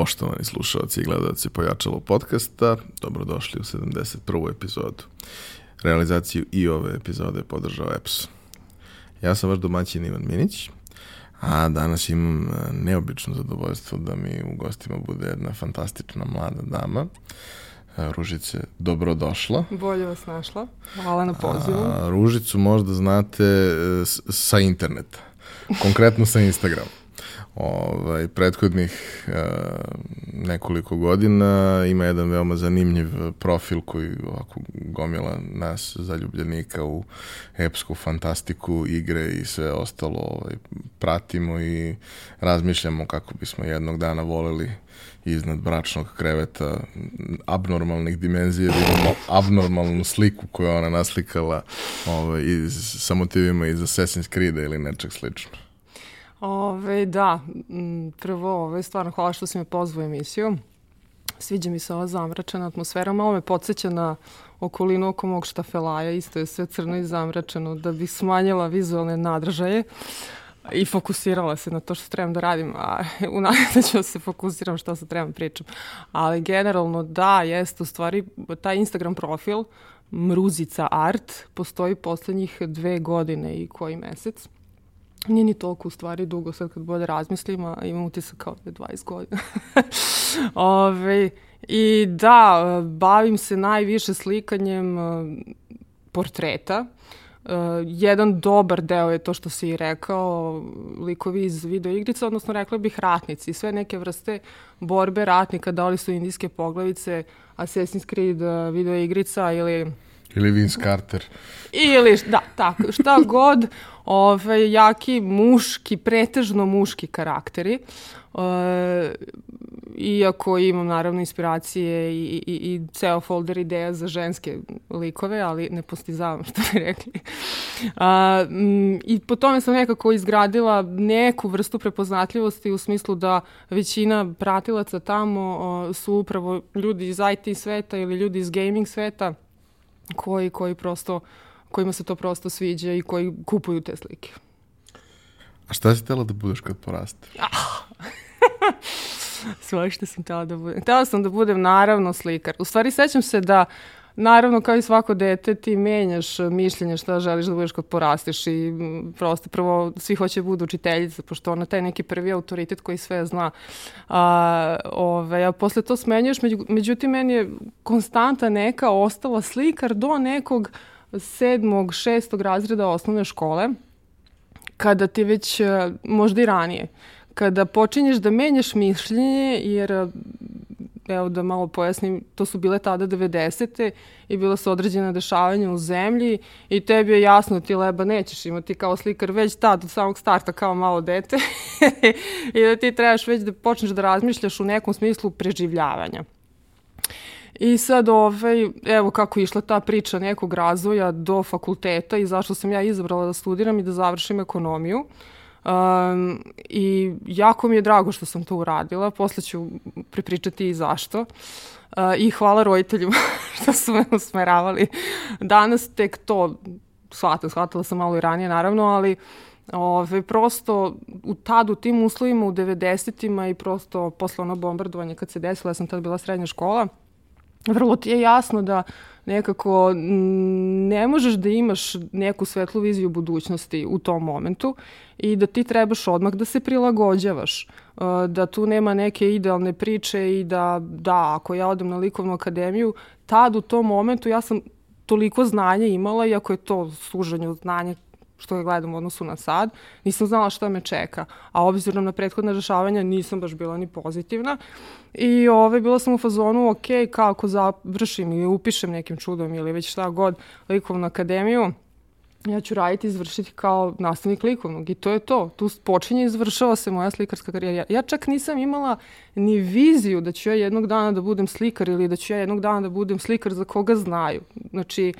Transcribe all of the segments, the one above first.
Poštovani slušalci i gledalci Pojačalo podcasta, dobrodošli u 71. epizodu. Realizaciju i ove epizode podržao EPS. Ja sam vaš domaćin Ivan Minić, a danas imam e, neobično zadovoljstvo da mi u gostima bude jedna fantastična mlada dama. E, Ružice, dobrodošla. Bolje vas našla. Hvala na pozivu. A, Ružicu možda znate e, sa interneta, konkretno sa Instagrama ovaj, prethodnih uh, nekoliko godina ima jedan veoma zanimljiv profil koji ovako gomila nas zaljubljenika u epsku fantastiku, igre i sve ostalo ovaj, pratimo i razmišljamo kako bismo jednog dana voleli iznad bračnog kreveta abnormalnih dimenzija da imamo abnormalnu sliku koju ona naslikala ovaj, iz, sa motivima iz Assassin's Creed ili nečeg slično. Ove, da, prvo, ove, stvarno hvala što si me pozvao u emisiju. Sviđa mi se ova zamračena atmosfera, malo me podsjeća na okolinu oko mog štafelaja, isto je sve crno i zamračeno, da bih smanjila vizualne nadražaje i fokusirala se na to što trebam da radim, a u da ću da se fokusiram što se trebam pričam. Ali generalno da, jeste u stvari taj Instagram profil Mruzica Art postoji poslednjih dve godine i koji mesec Nije ni toliko u stvari dugo sad kad bolje razmislim, a imam utisak kao da je 20 godina. Ove, I da, bavim se najviše slikanjem uh, portreta. Uh, jedan dobar deo je to što si i rekao, likovi iz videoigrica, odnosno rekla bih ratnici, sve neke vrste borbe ratnika, da li su indijske poglavice, Assassin's Creed uh, videoigrica ili Ili Vince Carter. Ili, da, tako, šta god, ove, jaki muški, pretežno muški karakteri. E, iako imam naravno inspiracije i, i, i ceo folder ideja za ženske likove, ali ne postizavam što bi rekli. A, m, I po tome sam nekako izgradila neku vrstu prepoznatljivosti u smislu da većina pratilaca tamo o, su upravo ljudi iz IT sveta ili ljudi iz gaming sveta koji, koji prosto, kojima se to prosto sviđa i koji kupuju te slike. A šta si tela da budeš kad porasteš? Ah. Sve što sam tela da budem. Tela sam da budem naravno slikar. U stvari sećam se da Naravno, kao i svako dete, ti menjaš mišljenje šta želiš da budeš kad porasteš i prosto prvo svi hoće da budu učiteljica, pošto ona taj neki prvi autoritet koji sve zna. A, ove, a posle to smenjuješ, među, međutim, meni je konstanta neka ostala slikar do nekog sedmog, šestog razreda osnovne škole, kada ti već, možda i ranije, kada počinješ da menjaš mišljenje, jer evo da malo pojasnim, to su bile tada 90. i bila su određena dešavanja u zemlji i tebi je jasno ti leba nećeš imati kao slikar već tad od samog starta kao malo dete i da ti trebaš već da počneš da razmišljaš u nekom smislu preživljavanja. I sad, ovaj, evo kako je išla ta priča nekog razvoja do fakulteta i zašto sam ja izabrala da studiram i da završim ekonomiju. Uh, Um, I jako mi je drago što sam to uradila, posle ću pripričati i zašto. Uh, I hvala roditeljima što su me usmeravali. Danas tek to shvatila, shvatila sam malo i ranije naravno, ali Ove, prosto u tad u tim uslovima u 90-ima i prosto posle ono bombardovanje kad se desilo, ja sam tad bila srednja škola, vrlo ti je jasno da nekako ne možeš da imaš neku svetlu viziju budućnosti u tom momentu i da ti trebaš odmah da se prilagođavaš, uh, da tu nema neke idealne priče i da, da, ako ja odem na likovnu akademiju, tad u tom momentu ja sam toliko znanja imala, iako je to služenje znanja što ga gledam u odnosu na sad, nisam znala šta me čeka. A obzirom na prethodne rešavanja nisam baš bila ni pozitivna. I ove, bila sam u fazonu, ok, kako završim ili upišem nekim čudom ili već šta god likovnu akademiju, ja ću raditi i izvršiti kao nastavnik likovnog i to je to. Tu počinje i izvršava se moja slikarska karijera. Ja čak nisam imala ni viziju da ću ja jednog dana da budem slikar ili da ću ja jednog dana da budem slikar za koga znaju. Znači,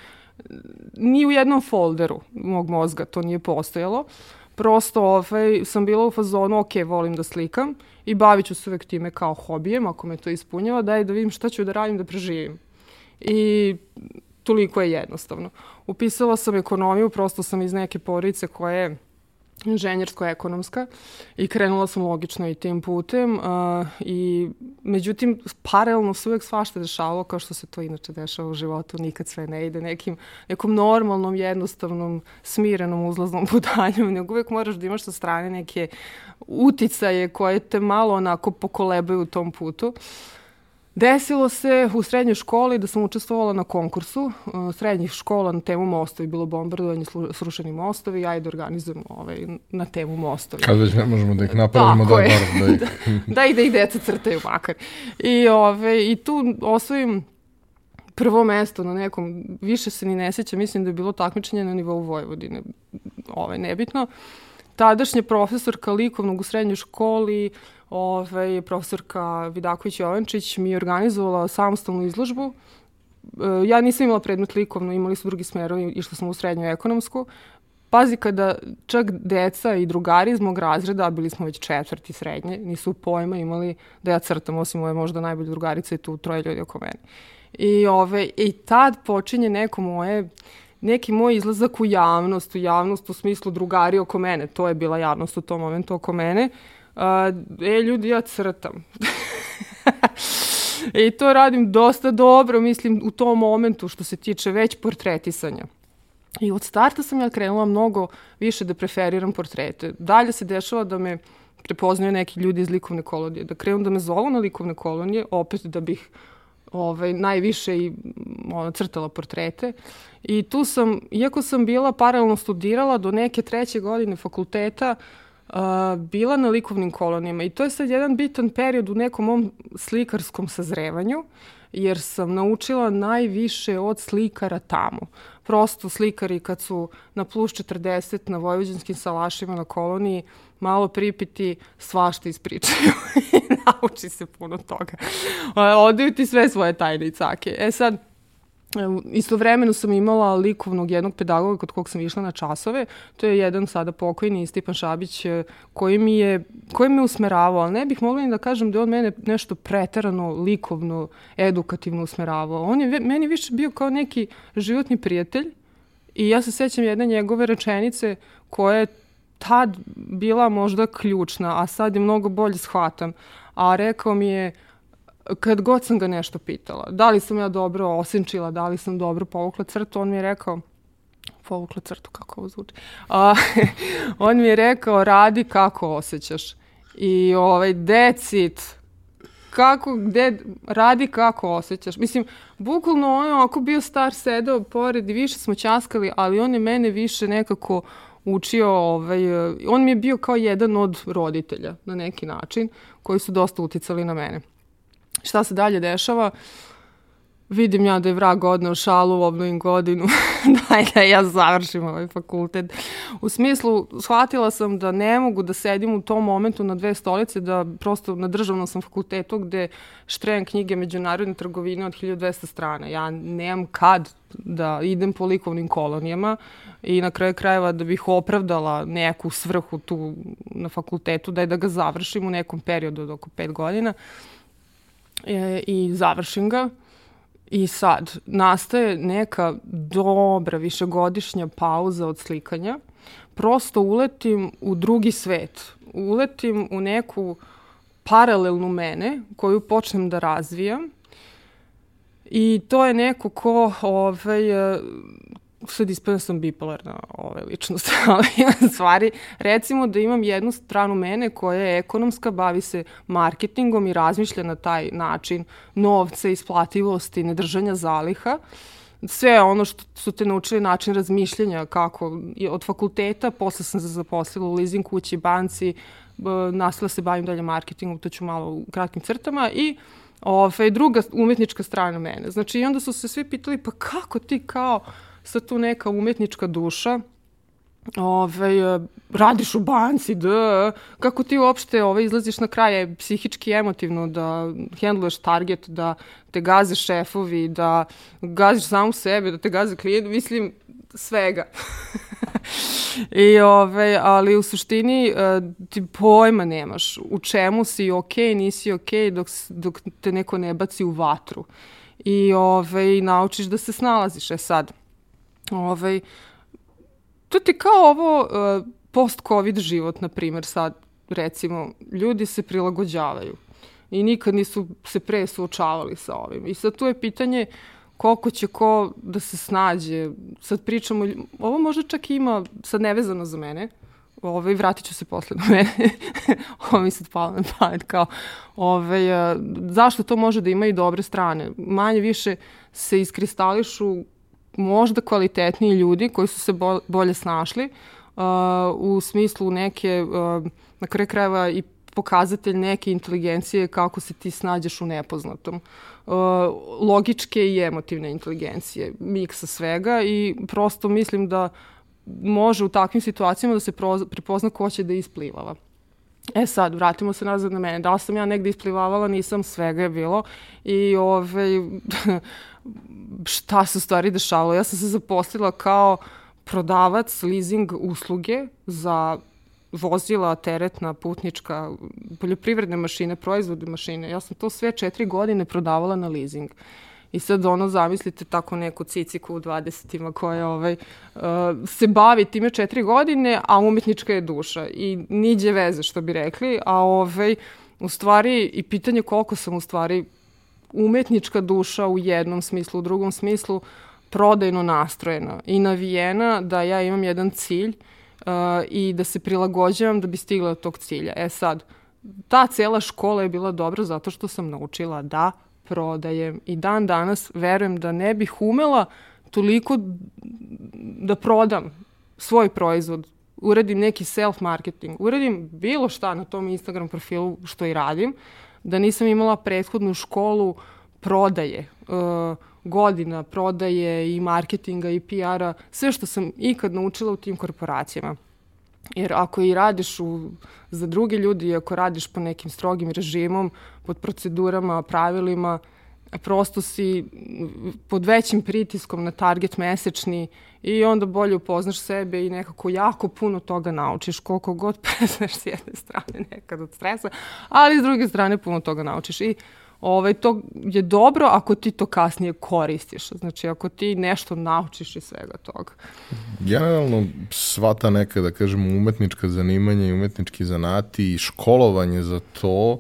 ni u jednom folderu mog mozga to nije postojalo. Prosto ovaj, sam bila u fazonu, ok, volim da slikam i bavit ću se uvek time kao hobijem, ako me to ispunjava, daj da vidim šta ću da radim da preživim. I toliko je jednostavno. Upisala sam ekonomiju, prosto sam iz neke porodice koje inženjersko-ekonomska i krenula sam logično i tim putem uh, i međutim paralelno se uvek svašta dešavalo kao što se to inače dešava u životu, nikad sve ne ide nekim, nekom normalnom, jednostavnom, smirenom uzlaznom putanjom, nego uvek moraš da imaš sa strane neke uticaje koje te malo onako pokolebaju u tom putu. Uh, Desilo se u srednjoj školi da sam učestvovala na konkursu uh, srednjih škola na temu mostovi, bilo bombardovanje, srušeni mostovi, ja i da organizujem ovaj, na temu mostovi. Kad već ne možemo da ih napravimo, da, bar da ih... da, i da ih deca crtaju makar. I, ovaj, i tu osvojim prvo mesto na nekom, više se ni ne seća, mislim da je bilo takmičenje na nivou Vojvodine, ovaj, nebitno. Tadašnja profesorka likovnog u srednjoj školi uh, ovaj, profesorka Vidaković Jovančić mi je organizovala samostalnu izložbu. E, ja nisam imala predmet likovno, imali su drugi smerovi, išla sam u srednju ekonomsku. Pazi, kada čak deca i drugari iz mog razreda, bili smo već četvrti srednje, nisu pojma imali da ja crtam, osim ove možda najbolje drugarice i tu troje ljudi oko mene. I, ove, I tad počinje neko moje neki moj izlazak u javnost, u javnost u smislu drugari oko mene, to je bila javnost u tom momentu oko mene, A, e, ljudi, ja crtam. I to radim dosta dobro, mislim, u tom momentu što se tiče već portretisanja. I od starta sam ja krenula mnogo više da preferiram portrete. Dalje se dešava da me prepoznaju neki ljudi iz likovne kolonije, da krenu da me zovu na likovne kolonije, opet da bih ovaj, najviše i ono, crtala portrete. I tu sam, iako sam bila paralelno studirala do neke treće godine fakulteta, uh, bila na likovnim kolonijama i to je sad jedan bitan period u nekom mom slikarskom sazrevanju, jer sam naučila najviše od slikara tamo. Prosto slikari kad su na plus 40 na vojvođanskim salašima na koloniji, malo pripiti, svašta ispričaju i nauči se puno toga. Odaju ti sve svoje tajne i cake. E sad, Istovremeno sam imala likovnog jednog pedagoga kod kog sam išla na časove. To je jedan sada pokojni Stipan Šabić e, koji mi je koji me usmeravao, ali ne bih mogla ni da kažem da je on mene nešto preterano likovno, edukativno usmeravao. On je meni više bio kao neki životni prijatelj i ja se sećam jedne njegove rečenice koja je tad bila možda ključna, a sad je mnogo bolje shvatam. A rekao mi je, uh, kad god sam ga nešto pitala, da li sam ja dobro osenčila, da li sam dobro povukla crtu, on mi je rekao, povukla crtu, kako ovo zvuči, a, on mi je rekao, radi kako osjećaš. I ovaj, decit, kako, gde, radi kako osjećaš. Mislim, bukvalno on je ako bio star sedao pored i više smo ćaskali, ali on je mene više nekako učio, ovaj, on mi je bio kao jedan od roditelja na neki način, koji su dosta uticali na mene. Šta se dalje dešava? Vidim ja da je vrag odnao šalu, obnovim godinu, daj da ja završim ovaj fakultet. U smislu, shvatila sam da ne mogu da sedim u tom momentu na dve stolice, da prosto na državnom sam fakultetu gde štrejem knjige međunarodne trgovine od 1200 strana. Ja nemam kad da idem po likovnim kolonijama i na kraju krajeva da bih opravdala neku svrhu tu na fakultetu, da je da ga završim u nekom periodu od oko pet godina. Uh, e, i završim ga. I sad, nastaje neka dobra višegodišnja pauza od slikanja. Prosto uletim u drugi svet. Uletim u neku paralelnu mene koju počnem da razvijam. I to je neko ko ovaj, sad ispada sam bipolarna ove ličnost, ali stvari, recimo da imam jednu stranu mene koja je ekonomska, bavi se marketingom i razmišlja na taj način novca, isplativosti, nedržanja zaliha, sve ono što su te naučili način razmišljanja kako od fakulteta, posle sam se zaposlila u leasing kući, banci, nastavila se bavim dalje marketingom, to ću malo u kratkim crtama. I ove, druga umetnička strana mene. Znači i onda su se svi pitali pa kako ti kao sad tu neka umetnička duša, Ove, radiš u banci, da, kako ti uopšte ove, izlaziš na kraj psihički emotivno da hendluješ target, da te gaze šefovi, da gaziš sam sebe, da te gaze klijent, mislim, svega. I, ove, ali u suštini uh, ti pojma nemaš u čemu si ok, nisi ok dok, dok te neko ne baci u vatru. I ove, naučiš da se snalaziš. E sad, Ovaj, to ti kao ovo uh, post-covid život, na primjer, sad, recimo, ljudi se prilagođavaju i nikad nisu se pre suočavali sa ovim. I sad tu je pitanje koliko će ko da se snađe. Sad pričamo, ovo možda čak ima, sad nevezano za mene, ovaj, vratit ću se posle na mene. ovo mi sad palo na pamet kao, ovaj, a, zašto to može da ima i dobre strane? Manje više se iskristališu možda kvalitetniji ljudi koji su se bo, bolje snašli uh, u smislu neke, uh, na kraju krajeva i pokazatelj neke inteligencije kako se ti snađeš u nepoznatom. Uh, logičke i emotivne inteligencije, miksa svega i prosto mislim da može u takvim situacijama da se prepozna ko će da isplivava. E sad, vratimo se nazad na mene. Da li sam ja negde isplivavala, nisam, svega je bilo. I ove, šta se u stvari dešavalo? Ja sam se zaposlila kao prodavac leasing usluge za vozila, teretna, putnička, poljoprivredne mašine, proizvodne mašine. Ja sam to sve četiri godine prodavala na leasing. I sad ono, zamislite tako neku ciciku u 20-ima koja ovaj, uh, se bavi time četiri godine, a umetnička je duša. I niđe veze, što bi rekli. A ovaj, u stvari, i pitanje koliko sam u stvari umetnička duša u jednom smislu, u drugom smislu prodajno nastrojena i navijena da ja imam jedan cilj uh, i da se prilagođavam da bi stigla do tog cilja. E sad, ta cela škola je bila dobra zato što sam naučila da prodajem i dan danas verujem da ne bih umela toliko da prodam svoj proizvod, uradim neki self-marketing, uradim bilo šta na tom Instagram profilu što i radim, da nisam imala prethodnu školu prodaje, uh, godina prodaje i marketinga i PR-a, sve što sam ikad naučila u tim korporacijama. Jer ako i radiš u, za druge ljudi i ako radiš po nekim strogim režimom, pod procedurama, pravilima, prosto si pod većim pritiskom na target mesečni i onda bolje upoznaš sebe i nekako jako puno toga naučiš, koliko god preznaš s jedne strane nekad od stresa, ali s druge strane puno toga naučiš. I ovaj, to je dobro ako ti to kasnije koristiš, znači ako ti nešto naučiš iz svega toga. Generalno sva ta neka, da kažemo, umetnička zanimanja i umetnički zanati i školovanje za to,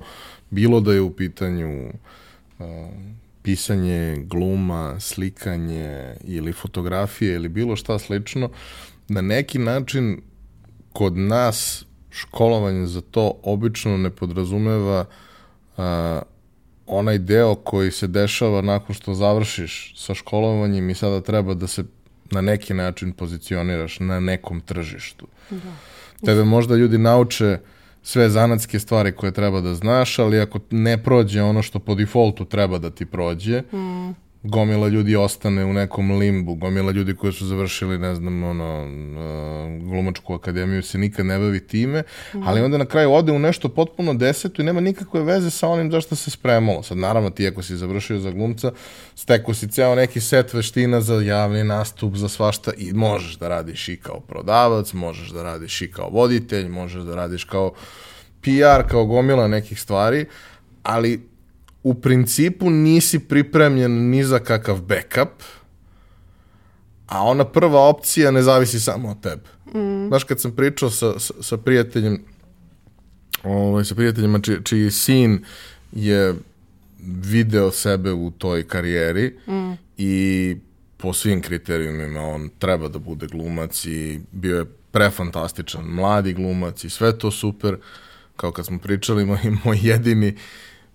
bilo da je u pitanju uh, pisanje, gluma, slikanje ili fotografije ili bilo šta slično, na neki način kod nas školovanje za to obično ne podrazumeva a, onaj deo koji se dešava nakon što završiš sa školovanjem i sada treba da se na neki način pozicioniraš na nekom tržištu. Da. Tebe možda ljudi nauče sve zanatske stvari koje treba da znaš, ali ako ne prođe ono što po defaultu treba da ti prođe, mm. Gomila ljudi ostane u nekom limbu, gomila ljudi koji su završili, ne znam, ono, uh, glumačku akademiju se nikad ne bavi time, mm. ali onda na kraju ode u nešto potpuno deseto i nema nikakve veze sa onim zašto se spremalo. Sad, naravno, ti ako si završio za glumca, steko si ceo neki set veština za javni nastup, za svašta i možeš da radiš i kao prodavac, možeš da radiš i kao voditelj, možeš da radiš kao PR, kao gomila nekih stvari, ali u principu nisi pripremljen ni za kakav backup, a ona prva opcija ne zavisi samo od tebe. Mm. Znaš, kad sam pričao sa, sa, sa prijateljem, ovaj, sa prijateljima či, čiji sin je video sebe u toj karijeri mm. i po svim kriterijumima on treba da bude glumac i bio je prefantastičan mladi glumac i sve to super, kao kad smo pričali, moj, moj jedini uh,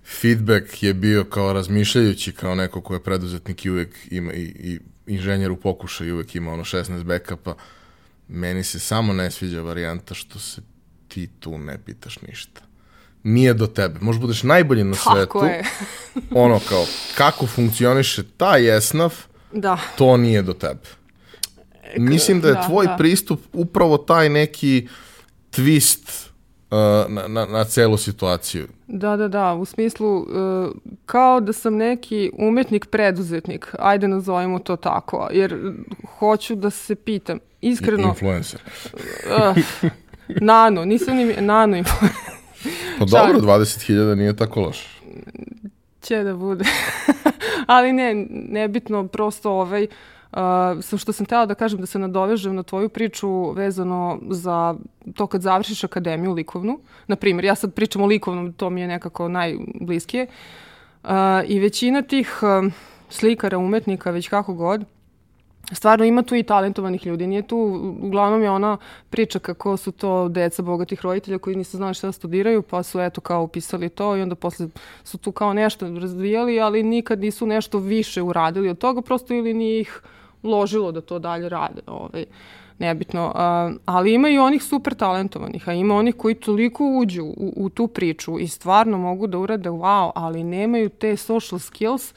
feedback je bio kao razmišljajući kao neko ko je preduzetnik i uvek ima i, i inženjer u pokušaju uvek ima ono 16 backupa. Meni se samo ne sviđa varijanta što se ti tu ne pitaš ništa. Nije do tebe. Možda budeš najbolji na Tako svetu. Je. ono kao, kako funkcioniše taj esnaf, da. to nije do tebe. Mislim da je da, tvoj da. pristup upravo taj neki twist na, na, na celu situaciju. Da, da, da, u smislu uh, kao da sam neki umetnik preduzetnik, ajde nazovimo to tako, jer hoću da se pitam, iskreno... Influencer. uh, nano, nisam ni nano influencer. Pa dobro, 20.000 nije tako loš. Će da bude. Ali ne, nebitno, prosto ovaj, uh, Uh, što sam htela da kažem da se nadovežem na tvoju priču vezano za to kad završiš akademiju likovnu. Na primjer, ja sad pričam o likovnom, to mi je nekako najbliskije. Uh, I većina tih uh, slikara, umetnika, već kako god, stvarno ima tu i talentovanih ljudi. Nije tu, uglavnom je ona priča kako su to deca bogatih roditelja koji nisu znali šta da studiraju, pa su eto kao upisali to i onda posle su tu kao nešto razvijali, ali nikad nisu nešto više uradili od toga, prosto ili nije ih ložilo da to dalje rade. Ovaj nebitno, uh, ali ima i onih super talentovanih, a ima onih koji toliko uđu u, u tu priču i stvarno mogu da urade wow, ali nemaju te social skills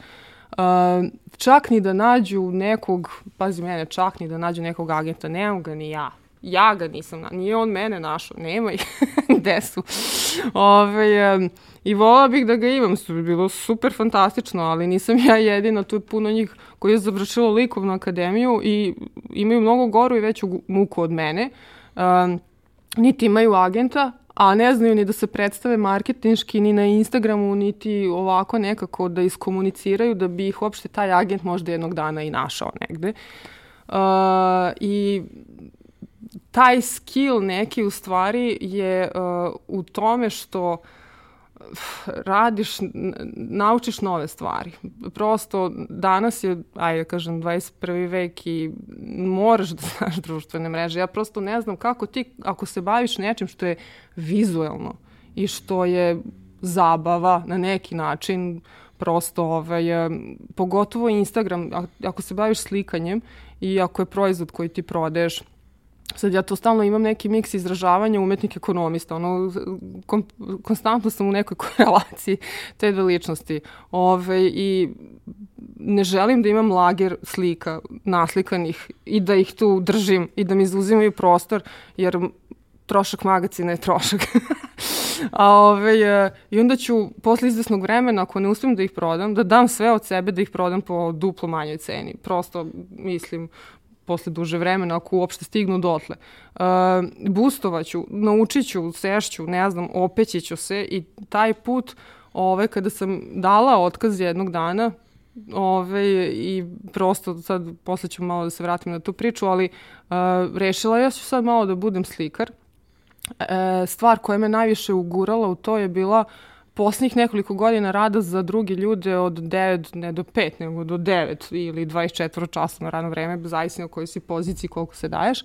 Uh, čak ni da nađu nekog, pazi mene, čak ni da nađu nekog agenta, nemam ga ni ja. Ja ga nisam, nije on mene našao, nema ih, gde su. Ove, um, I volila bih da ga imam, su bi bilo super fantastično, ali nisam ja jedina, tu je puno njih koji je završilo likovnu akademiju i imaju mnogo goru i veću muku od mene. Um, niti imaju agenta, a ne znaju ni da se predstave marketinški ni na Instagramu, niti ovako nekako da iskomuniciraju da bi ih uopšte taj agent možda jednog dana i našao negde. Uh, I taj skill neki u stvari je uh, u tome što uh, radiš, naučiš nove stvari. Prosto danas je, ajde kažem, 21. vek i moraš da znaš društvene mreže. Ja prosto ne znam kako ti, ako se baviš nečim što je vizuelno i što je zabava na neki način, prosto ovaj, pogotovo Instagram, ako se baviš slikanjem i ako je proizvod koji ti prodaješ, sad ja to stalno imam neki miks izražavanja umetnik ekonomista, ono, kom, konstantno sam u nekoj korelaciji te dve ličnosti. Ove, I ne želim da imam lager slika naslikanih i da ih tu držim i da mi zauzimaju prostor, jer trošak magacina je trošak. A ove, I onda ću posle izvesnog vremena, ako ne uspijem da ih prodam, da dam sve od sebe da ih prodam po duplo manjoj ceni. Prosto, mislim, posle duže vremena, ako uopšte stignu dotle. Uh, bustovaću, naučit ću, sešću, ne znam, opeći ću se i taj put, ove, kada sam dala otkaz jednog dana, ove, i prosto sad posle ću malo da se vratim na tu priču, ali uh, rešila ja ću sad malo da budem slikar. E, stvar koja me najviše ugurala u to je bila uh, poslednjih nekoliko godina rada za druge ljude od 9, ne do 5, nego do 9 ili 24 časa na radno vreme, zavisno o kojoj si poziciji, koliko se daješ,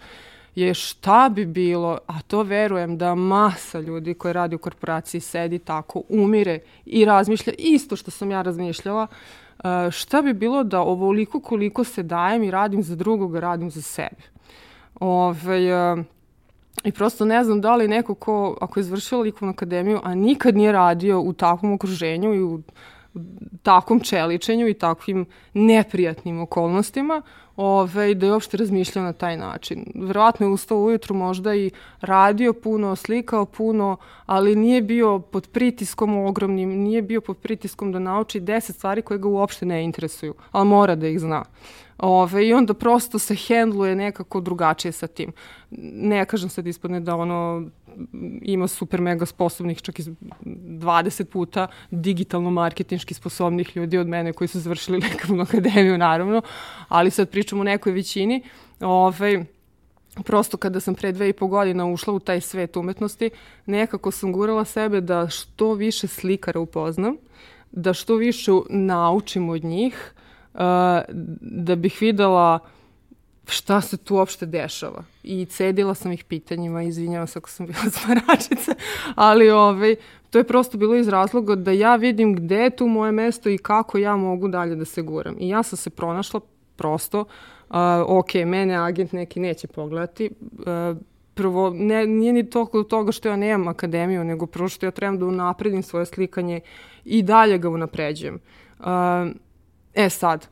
je šta bi bilo, a to verujem da masa ljudi koji radi u korporaciji sedi tako, umire i razmišlja isto što sam ja razmišljala, e, šta bi bilo da ovoliko koliko se dajem i radim za drugog, radim za sebe. Ove, ovaj, I prosto ne znam da li neko ko, ako je izvršio likovnu akademiju, a nikad nije radio u takvom okruženju i u takvom čeličenju i takvim neprijatnim okolnostima, ove, da je uopšte razmišljao na taj način. Verovatno je ustao ujutru možda i radio puno, slikao puno, ali nije bio pod pritiskom ogromnim, nije bio pod pritiskom da nauči deset stvari koje ga uopšte ne interesuju, ali mora da ih zna. Ove, I onda prosto se hendluje nekako drugačije sa tim. Ne kažem sad ispadne da ono ima super mega sposobnih, čak i 20 puta digitalno marketinški sposobnih ljudi od mene koji su završili nekakvu akademiju naravno, ali sad pričamo o nekoj većini. Ove, prosto kada sam pre dve i po godina ušla u taj svet umetnosti, nekako sam gurala sebe da što više slikara upoznam, da što više naučim od njih, da bih videla šta se tu uopšte dešava. I cedila sam ih pitanjima, izvinjavam se ako sam bila smaračica, ali ovaj, to je prosto bilo iz razloga da ja vidim gde je tu moje mesto i kako ja mogu dalje da se guram. I ja sam se pronašla prosto, uh, ok, mene agent neki neće pogledati, uh, prvo, ne, nije ni toliko do toga što ja nemam akademiju, nego prvo što ja trebam da unapredim svoje slikanje i dalje ga unapređujem. Uh, E sad,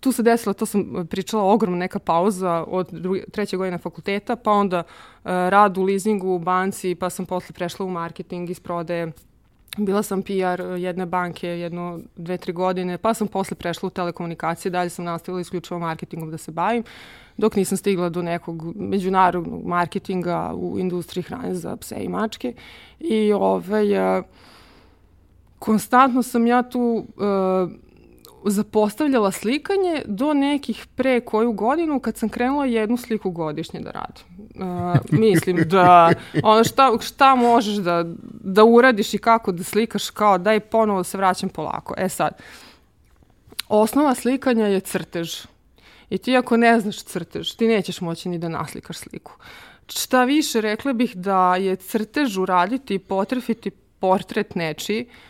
tu se desila, to sam pričala, ogromna neka pauza od druge, treće godine fakulteta, pa onda uh, rad u leasingu u banci, pa sam posle prešla u marketing iz prodaje. Bila sam PR jedne banke jedno, dve, tri godine, pa sam posle prešla u telekomunikacije, dalje sam nastavila isključivo marketingom da se bavim, dok nisam stigla do nekog međunarodnog marketinga u industriji hrane za pse i mačke. I ovaj, uh, konstantno sam ja tu uh, zapostavljala slikanje do nekih pre koju godinu kad sam krenula jednu sliku godišnje da radim. Uh, mislim da ono šta, šta možeš da, da uradiš i kako da slikaš kao daj ponovo se vraćam polako. E sad, osnova slikanja je crtež. I ti ako ne znaš crtež, ti nećeš moći ni da naslikaš sliku. Šta više, rekla bih da je crtež uraditi i potrefiti portret nečiji, Uh,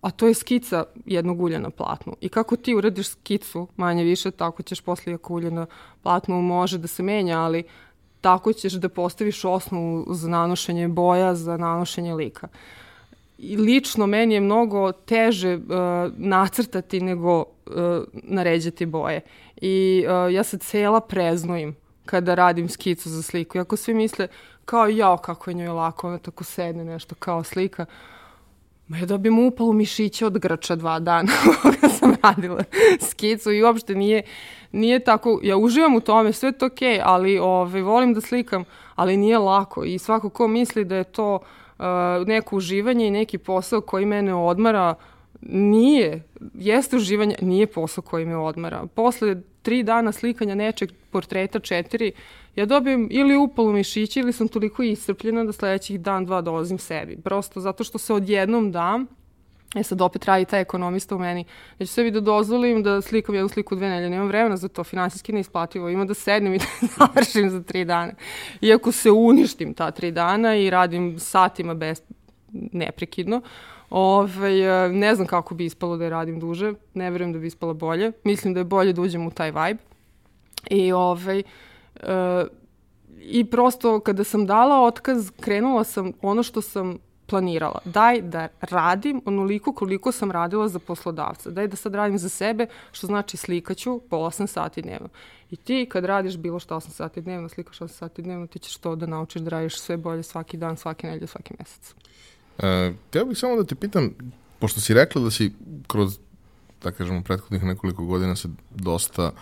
a to je skica jednog ulja na platnu. I kako ti uradiš skicu, manje više, tako ćeš posle ako ulje na platnu može da se menja, ali tako ćeš da postaviš osnovu za nanošenje boja, za nanošenje lika. I lično meni je mnogo teže uh, nacrtati nego uh, naređati boje. I uh, ja se cela preznojim kada radim skicu za sliku. Iako svi misle kao jao kako je njoj lako, ona tako sedne nešto kao slika. Ma ja dobijem upalu mišića od grča dva dana kada sam radila skicu i uopšte nije, nije tako, ja uživam u tome, sve to okay, ali ove, ovaj, volim da slikam, ali nije lako i svako ko misli da je to uh, neko uživanje i neki posao koji mene odmara, nije, jeste uživanje, nije posao koji me odmara. Posle tri dana slikanja nečeg portreta četiri, ja dobijem ili upalu mišića ili sam toliko iscrpljena da sledećih dan, dva dolazim sebi. Prosto zato što se odjednom dam, E sad opet radi taj ekonomista u meni. Ja ću sebi da dozvolim da slikam jednu sliku dve nelje. Nemam vremena za to, finansijski neisplativo. Ima da sednem i da završim za tri dana. Iako se uništim ta tri dana i radim satima bez, neprekidno, Ove, ovaj, ne znam kako bi ispalo da je radim duže, ne verujem da bi ispalo bolje. Mislim da je bolje da uđem u taj vibe. I ovaj, uh, i prosto kada sam dala otkaz, krenula sam ono što sam planirala. Daj da radim onoliko koliko sam radila za poslodavca. Daj da sad radim za sebe, što znači slikaću po 8 sati dnevno. I ti kad radiš bilo što 8 sati dnevno, slikaš 8 sati dnevno, ti ćeš to da naučiš da radiš sve bolje svaki dan, svake nedelje, svaki mesec. E, teo bih samo da te pitam, pošto si rekla da si kroz, da kažemo, prethodnih nekoliko godina se dosta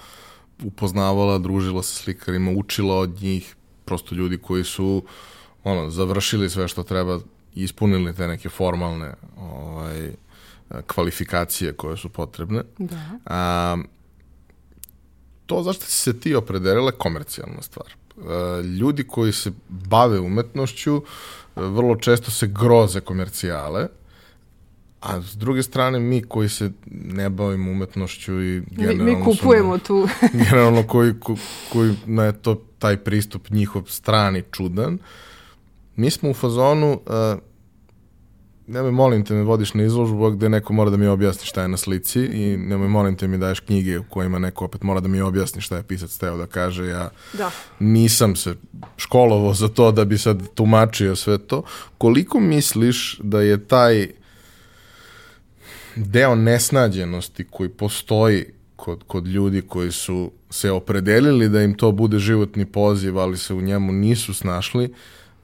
upoznavala, družila sa slikarima, učila od njih, prosto ljudi koji su ono, završili sve što treba, ispunili te neke formalne ovaj, kvalifikacije koje su potrebne. Da. A, to zašto si se ti opredelila komercijalna stvar. A, ljudi koji se bave umetnošću vrlo često se groze komercijale, a s druge strane mi koji se ne bavimo umetnošću i generalno... Mi, mi kupujemo su, tu. generalno koji, ko, koji na to taj pristup njihov strani čudan, mi smo u fazonu, uh, nemoj molim te me vodiš na izložbu gde neko mora da mi objasni šta je na slici i nemoj molim te mi daješ knjige u kojima neko opet mora da mi objasni šta je pisac teo da kaže. Ja da. nisam se školovo za to da bi sad tumačio sve to. Koliko misliš da je taj deo nesnađenosti koji postoji kod, kod ljudi koji su se opredelili da im to bude životni poziv, ali se u njemu nisu snašli,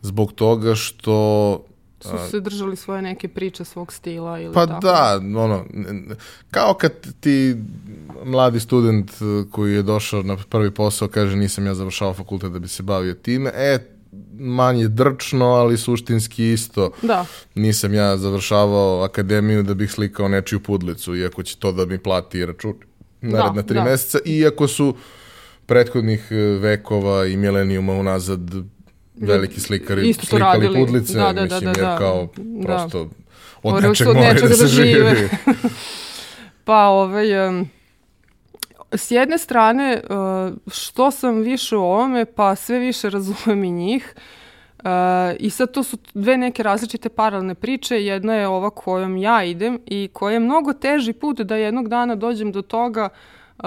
zbog toga što su se držali svoje neke priče svog stila ili pa tako. da, ono, kao kad ti mladi student koji je došao na prvi posao kaže nisam ja završao fakultet da bi se bavio time, e, manje drčno, ali suštinski isto. Da. Nisam ja završavao akademiju da bih slikao nečiju pudlicu, iako će to da mi plati račun naredna da, tri da. meseca, iako su prethodnih vekova i milenijuma unazad veliki slikari Isto slikali radili. pudlice, da, da, mislim, da, da, jer kao da. prosto od nečeg moraju da, da se žive. pa ovaj... Um, s jedne strane, uh, što sam više u ovome, pa sve više razumem i njih. Uh, I sad to su dve neke različite paralelne priče. Jedna je ova kojom ja idem i koja je mnogo teži put da jednog dana dođem do toga uh, Uh,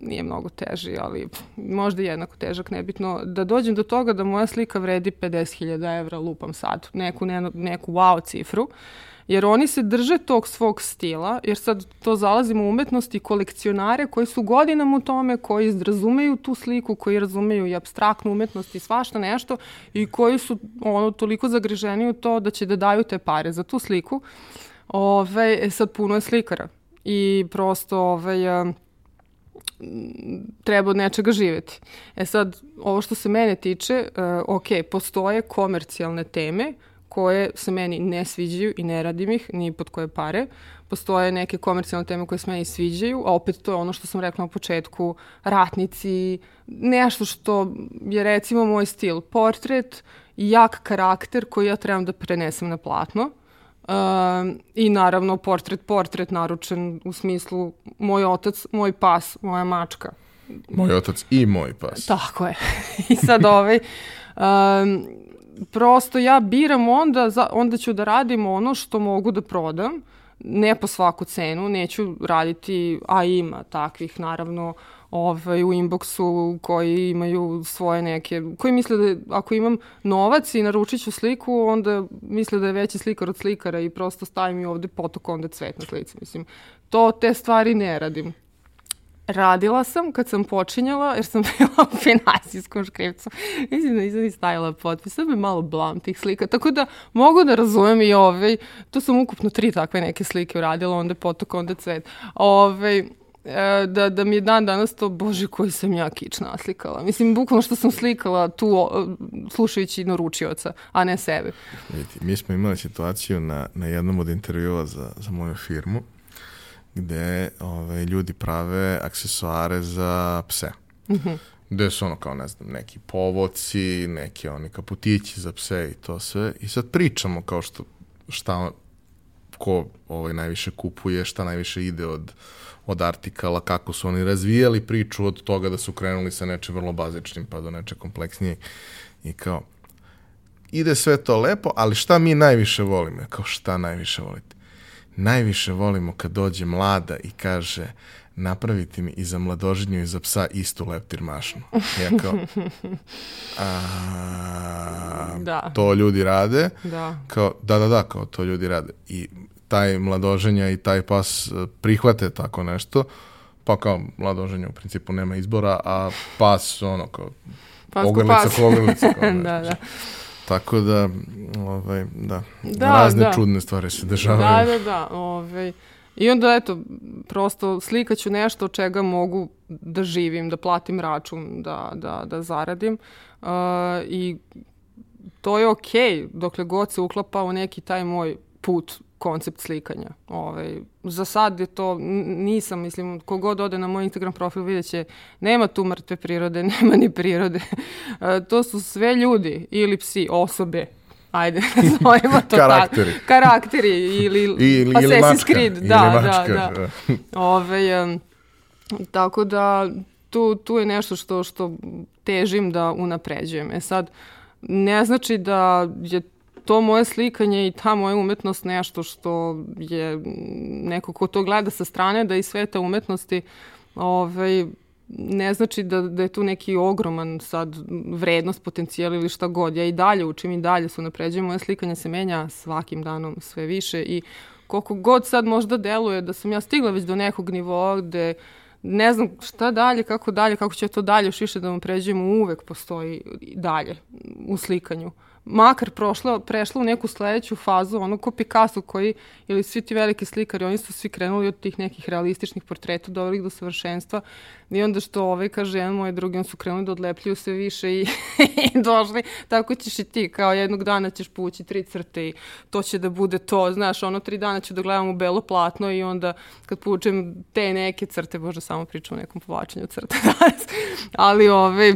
nije mnogo teži, ali možda jednako težak, nebitno, da dođem do toga da moja slika vredi 50.000 evra, lupam sad, neku, ne, neku wow cifru, jer oni se drže tog svog stila, jer sad to zalazimo u umetnost i kolekcionare koji su godinama u tome, koji razumeju tu sliku, koji razumeju i abstraktnu umetnost i svašta nešto i koji su ono, toliko zagriženi u to da će da daju te pare za tu sliku. Ove, e, sad puno je slikara i prosto ove, uh, treba od nečega živeti. E sad, ovo što se mene tiče, uh, ok, postoje komercijalne teme koje se meni ne sviđaju i ne radim ih, ni pod koje pare. postoje neke komercijalne teme koje se meni sviđaju, a opet to je ono što sam rekla na početku, ratnici, nešto što je recimo moj stil, portret jak karakter koji ja trebam da prenesem na platno. Um, I naravno portret, portret naručen u smislu moj otac, moj pas, moja mačka. Moj otac i moj pas. Tako je. I sad ovaj, um, prosto ja biram onda, za, onda ću da radim ono što mogu da prodam, ne po svaku cenu, neću raditi, a ima takvih naravno ovaj, u inboxu koji imaju svoje neke, koji misle da ako imam novac i naručit ću sliku, onda misle da je veći slikar od slikara i prosto stavim i ovde potok onda cvet na slici. Mislim, to te stvari ne radim. Radila sam kad sam počinjala, jer sam bila u finansijskom škripcu. Mislim da nisam ni stavila potpis, sad me malo blam tih slika. Tako da mogu da razumem i ovaj, tu sam ukupno tri takve neke slike uradila, onda potok, onda cvet. Ovaj, da, da mi je dan danas to, bože, koji sam ja kič naslikala. Mislim, bukvalno što sam slikala tu slušajući naručioca, a ne sebe. Vidite, mi smo imali situaciju na, na jednom od intervjua za, za moju firmu, gde ove, ovaj, ljudi prave aksesuare za pse. Mm -hmm. Gde su ono kao, ne znam, neki povoci, neki oni kaputići za pse i to sve. I sad pričamo kao što, šta, ko ovaj, najviše kupuje, šta najviše ide od, od artikala, kako su oni razvijali priču od toga da su krenuli sa nečem vrlo bazičnim pa do neče kompleksnije. I kao, ide sve to lepo, ali šta mi najviše volimo? Kao šta najviše volite? najviše volimo kad dođe mlada i kaže napraviti mi i za mladoženju i za psa istu leptir mašnu. Ja kao, a, da. to ljudi rade. Da. Kao, da, da, da, kao to ljudi rade. I taj mladoženja i taj pas e, prihvate tako nešto, pa kao mladoženja u principu nema izbora, a pas ono kao ogrlica, kogrlica. Kao, da, da. Tako da, ovaj, da, da razne da. čudne stvari se dešavaju. Da, da, da. Ovaj. I onda, eto, prosto slikaću nešto od čega mogu da živim, da platim račun, da, da, da zaradim. Uh, I to je okej, okay, dokle god se uklapa u neki taj moj put koncept slikanja. Ovaj, za sad je to, nisam, mislim, kogod ode na moj Instagram profil vidjet će, nema tu mrtve prirode, nema ni prirode. E, to su sve ljudi ili psi, osobe, ajde, nazovimo to Karakteri. tako. Karakteri. ili, ili Assassin's mačka, Creed. Da, da, mačka. da, da. Ove, um, tako da, tu, tu je nešto što, što težim da unapređujem. E sad, ne znači da je to moje slikanje i ta moja umetnost nešto što je neko ko to gleda sa strane da i sveta umetnosti ovaj, ne znači da, da je tu neki ogroman sad vrednost, potencijal ili šta god. Ja i dalje učim i dalje su napređujem. Moje slikanje se menja svakim danom sve više i koliko god sad možda deluje da sam ja stigla već do nekog nivoa gde ne znam šta dalje, kako dalje, kako će to dalje još više da vam pređemo, uvek postoji dalje u slikanju makar prošla, prešla u neku sledeću fazu, ono ko Picasso koji, ili svi ti veliki slikari, oni su svi krenuli od tih nekih realističnih portreta, doveli do savršenstva. I onda što ovaj kaže jedan moj drugi, on su krenuli da odlepljuju sve više i, i došli, tako ćeš i ti, kao jednog dana ćeš pući tri crte i to će da bude to, znaš, ono tri dana ću da gledam u belo platno i onda kad pučem te neke crte, bože, samo pričam o nekom povlačenju crta danas, ali ove, ovaj,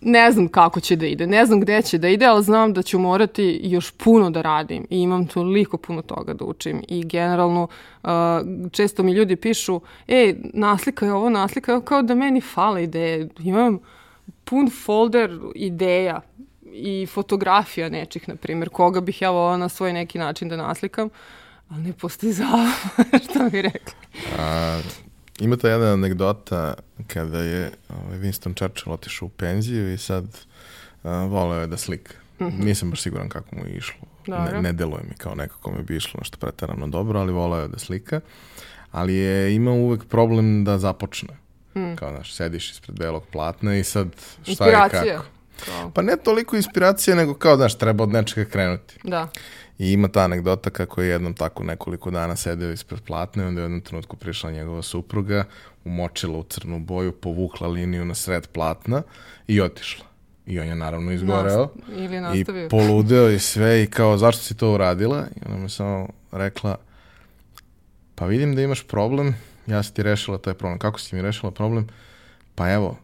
ne znam kako će da ide, ne znam gde će da ide, ali znam da ću morati još puno da radim i imam toliko puno toga da učim i generalno uh, često mi ljudi pišu, e, naslika je ovo, naslika je ovo, kao da meni fale ideje, imam pun folder ideja i fotografija nečih, na primjer, koga bih ja volala na svoj neki način da naslikam, ali ne postoji zava, što mi rekli. A, Ima ta jedna anegdota kada je ovaj, Winston Churchill otišao u penziju i sad uh, voleo je da slika. Mm -hmm. Nisam baš siguran kako mu je išlo. Ne, ne deluje mi kao neko kome bi išlo nešto pretarano dobro, ali voleo je da slika. Ali je imao uvek problem da započne. Mm. Kao, znaš, sediš ispred belog platna i sad šta Inspiracija. je kako. Kao. Pa ne toliko inspiracije, nego kao, znaš, treba od nečega krenuti. Da. I ima ta anegdota kako je jednom tako nekoliko dana sedeo ispred platne i onda je u jednom trenutku prišla njegova supruga, umočila u crnu boju, povukla liniju na sred platna i otišla. I on je naravno izgoreo. Nas, ili nastavio. I poludeo i sve i kao zašto si to uradila? I ona mi samo rekla pa vidim da imaš problem, ja sam ti rešila taj problem. Kako si mi rešila problem? Pa evo,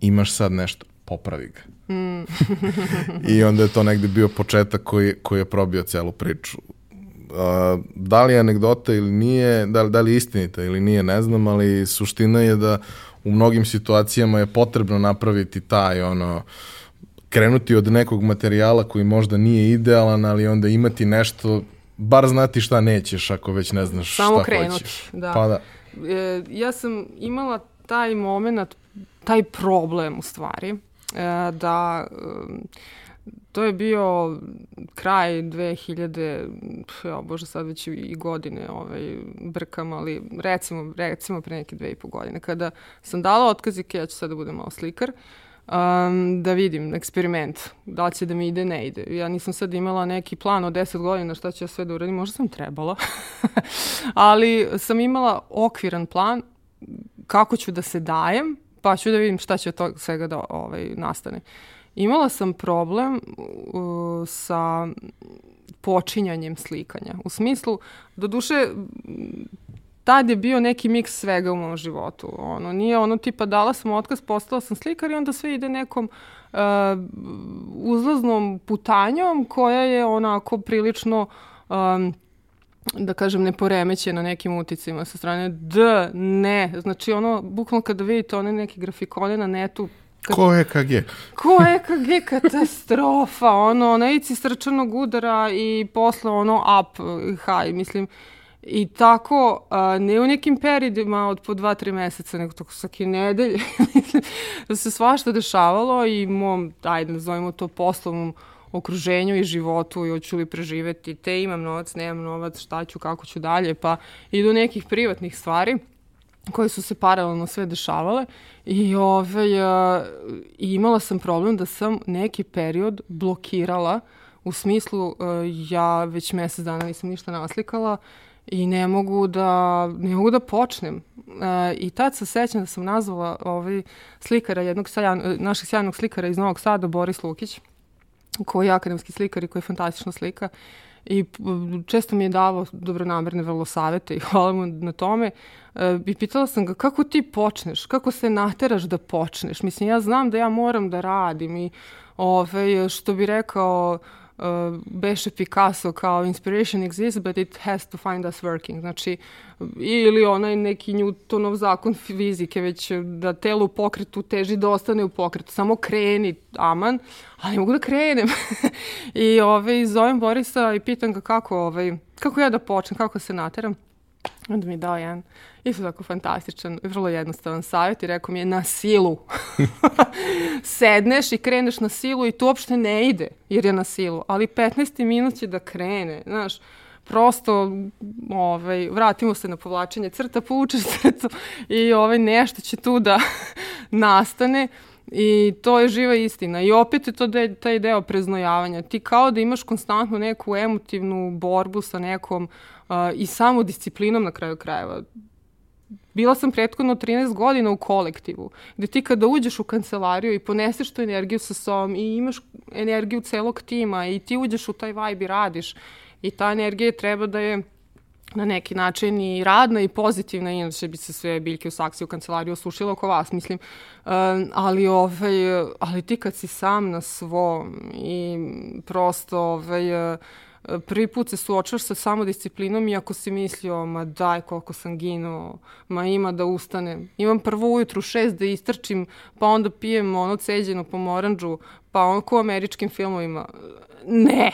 imaš sad nešto, popravi ga. Mm. I onda je to negde bio početak koji, koji je probio celu priču. Uh, da li je anegdota ili nije, da li, da li je istinita ili nije, ne znam, ali suština je da u mnogim situacijama je potrebno napraviti taj ono krenuti od nekog materijala koji možda nije idealan, ali onda imati nešto bar znati šta nećeš ako već ne znaš Samo šta krenuti, hoćeš. da. Pa da. E, ja sam imala taj moment, taj problem u stvari, da e, to je bio kraj 2000, ja bože sad već i godine ovaj, brkam, ali recimo, recimo pre neke dve i po godine, kada sam dala otkazike, ja ću sad da budem malo slikar, um, da vidim eksperiment, da li će da mi ide, ne ide. Ja nisam sad imala neki plan od 10 godina šta ću ja sve da uradim, možda sam trebala, ali sam imala okviran plan kako ću da se dajem, pa ću da vidim šta će od toga svega da ovaj, nastane. Imala sam problem uh, sa počinjanjem slikanja. U smislu, do duše, tad je bio neki miks svega u mom životu. Ono, nije ono tipa dala sam otkaz, postala sam slikar i onda sve ide nekom uh, uzlaznom putanjom koja je onako prilično um, da kažem, neporemećena nekim uticima sa strane D, ne. Znači, ono, bukvalno kada vidite one neke grafikone na netu, Kad... Ko EKG? Ko EKG katastrofa, ono, na ici srčanog udara i posle ono up, high, mislim, I tako, a, ne u nekim periodima od po dva, tri meseca, nego tako svake nedelje, da se svašta dešavalo i mom, ajde, nazovimo to poslovnom okruženju i životu i hoću li preživeti, te imam novac, nemam novac, šta ću, kako ću dalje, pa i do nekih privatnih stvari koje su se paralelno sve dešavale i ovaj, i imala sam problem da sam neki period blokirala u smislu a, ja već mesec dana nisam ništa naslikala i ne mogu da, ne mogu da počnem. E, I tad se sećam da sam nazvala ovaj slikara, jednog sajan, našeg sjajnog slikara iz Novog Sada, Boris Lukić, koji je akademski slikar i koji je fantastična slika. I često mi je davao dobronamerne vrlo savete i hvala mu na tome. E, I pitala sam ga kako ti počneš, kako se nateraš da počneš. Mislim, ja znam da ja moram da radim i ove, što bi rekao uh, beše Picasso kao inspiration exists, but it has to find us working. Znači, ili onaj neki Newtonov zakon fizike, već da telo u pokretu teži da ostane u pokretu. Samo kreni, aman, ali mogu da krenem. I ovaj, zovem Borisa i pitam ga kako, ovaj, kako ja da počnem, kako se nateram. Onda mi je dao jedan isto tako fantastičan, vrlo jednostavan savjet i rekao mi je na silu. Sedneš i kreneš na silu i to uopšte ne ide jer je na silu, ali 15 minut će da krene, znaš, prosto ovaj, vratimo se na povlačenje crta, povučeš crtu i ovaj, nešto će tu da nastane I to je živa istina. I opet je to de, taj deo preznojavanja. Ti kao da imaš konstantno neku emotivnu borbu sa nekom i samo disciplinom na kraju krajeva. Bila sam prethodno 13 godina u kolektivu, gde ti kada uđeš u kancelariju i poneseš tu energiju sa sobom i imaš energiju celog tima i ti uđeš u taj vibe i radiš i ta energija treba da je na neki način i radna i pozitivna, inače bi se sve biljke u saksi u kancelariju osušile oko vas, mislim. Um, ali, ovaj, ali ti kad si sam na svom i prosto ovaj, prvi put se suočaš sa samodisciplinom i ako si mislio, ma daj koliko sam ginuo, ma ima da ustanem. Imam prvo ujutru šest da istrčim, pa onda pijem ono ceđenu pomoranđu, pa ono ko u američkim filmovima. Ne.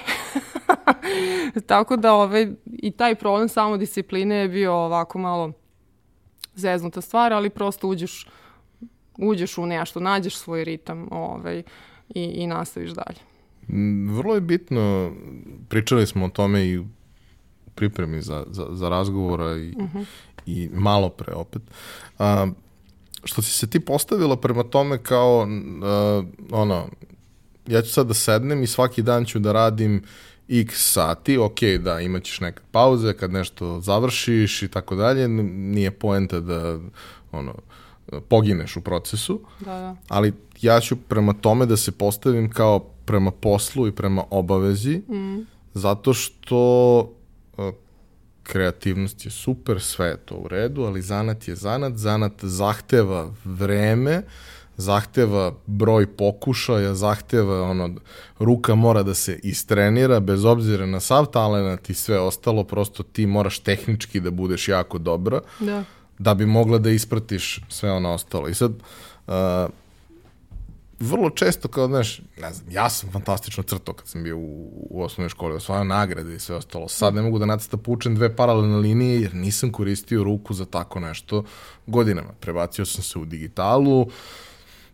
Tako da ovaj, i taj problem samodiscipline je bio ovako malo zeznuta stvar, ali prosto uđeš, uđeš u nešto, nađeš svoj ritam ovaj, i, i nastaviš dalje. Mm, vrlo je bitno, pričali smo o tome i pripremi za, za, za razgovora i, uh mhm. -huh. i malo pre opet. A, što si se ti postavila prema tome kao a, ono, ja ću sad da sednem i svaki dan ću da radim x sati, ok, da, imaćeš neke pauze kad nešto završiš i tako dalje, nije poenta da ono, pogineš u procesu, da, da. ali ja ću prema tome da se postavim kao prema poslu i prema obavezi, mm. zato što kreativnost je super, sve je to u redu, ali zanat je zanat, zanat zahteva vreme, zahteva broj pokušaja, zahteva ono, ruka mora da se istrenira, bez obzira na sav talenat i sve ostalo, prosto ti moraš tehnički da budeš jako dobra, Da. da bi mogla da ispratiš sve ono ostalo. I sad, uh, vrlo često kao, znaš, ne znam, ja sam fantastično crtao kad sam bio u, u osnovnoj školi, osvajao nagrade i sve ostalo. Sad ne mogu da nacrta pučem dve paralelne linije jer nisam koristio ruku za tako nešto godinama. Prebacio sam se u digitalu,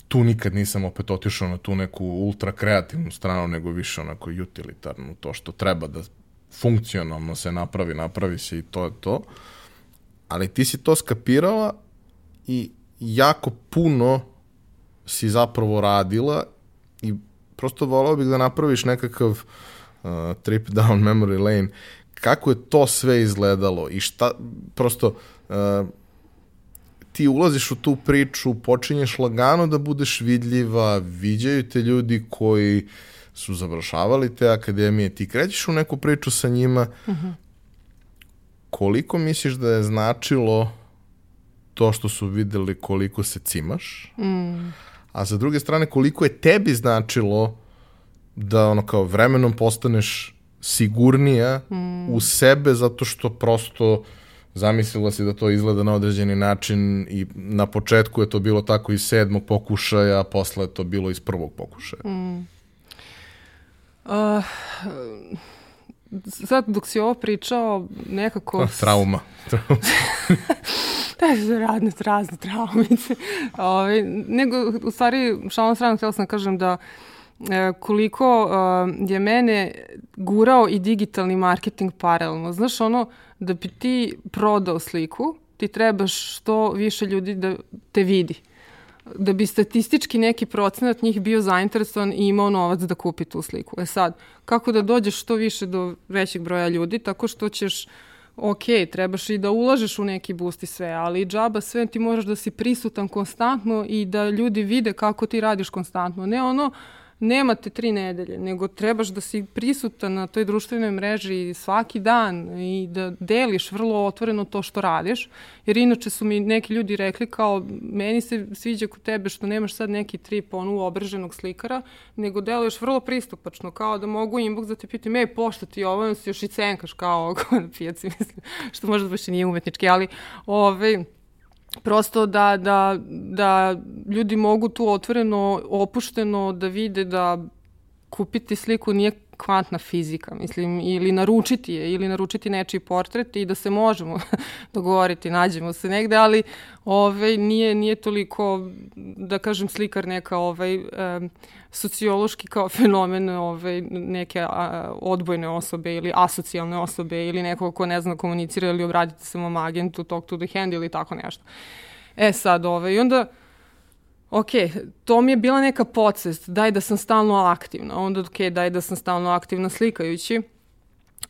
tu nikad nisam opet otišao na tu neku ultra kreativnu stranu, nego više onako utilitarnu, to što treba da funkcionalno se napravi, napravi se i to je to. Ali ti si to skapirala i jako puno si zapravo radila i prosto volao bih da napraviš nekakav uh, trip down memory lane. Kako je to sve izgledalo i šta, prosto, uh, ti ulaziš u tu priču, počinješ lagano da budeš vidljiva, viđaju te ljudi koji su završavali te akademije, ti krećeš u neku priču sa njima, uh -huh. koliko misliš da je značilo to što su videli koliko se cimaš, mm. A sa druge strane koliko je tebi značilo da ono kao vremenom postaneš sigurnija mm. u sebe zato što prosto zamislila si da to izgleda na određeni način i na početku je to bilo tako iz sedmog pokušaja, a posle je to bilo iz prvog pokušaja. Mm. Uh, sad dok si ovo pričao nekako... Oh, trauma. da, su razne, razne traumice. Ove, ovaj, nego, u stvari, šalom stranu, htjela sam da kažem da e, koliko e, je mene gurao i digitalni marketing paralelno. Znaš, ono, da bi ti prodao sliku, ti trebaš što više ljudi da te vidi da bi statistički neki procenat njih bio zainteresovan i imao novac da kupi tu sliku. E sad, kako da dođeš što više do većeg broja ljudi, tako što ćeš ok, trebaš i da ulažeš u neki boost i sve, ali džaba sve ti moraš da si prisutan konstantno i da ljudi vide kako ti radiš konstantno. Ne ono, nemate tri nedelje, nego trebaš da si prisutan na toj društvenoj mreži svaki dan i da deliš vrlo otvoreno to što radiš, jer inače su mi neki ljudi rekli kao meni se sviđa kod tebe što nemaš sad neki trip onu obraženog slikara, nego deluješ vrlo pristupačno, kao da mogu inbox da te pitam, ej, pošto ti ovo, si još i cenkaš kao oko na pijaci, mislim, što možda baš i nije umetnički, ali ovaj, prosto da, da, da ljudi mogu tu otvoreno, opušteno da vide da kupiti sliku nije kvantna fizika, mislim, ili naručiti je, ili naručiti nečiji portret i da se možemo dogovoriti, nađemo se negde, ali ovaj, nije, nije toliko, da kažem, slikar neka ovaj, um, sociološki kao fenomen ovaj, neke a, odbojne osobe ili asocijalne osobe ili nekog ko ne zna komunicira ili obraditi se mom agentu, talk to the hand ili tako nešto. E sad, ovaj, i onda ok, to mi je bila neka podsvest, daj da sam stalno aktivna, onda ok, daj da sam stalno aktivna slikajući.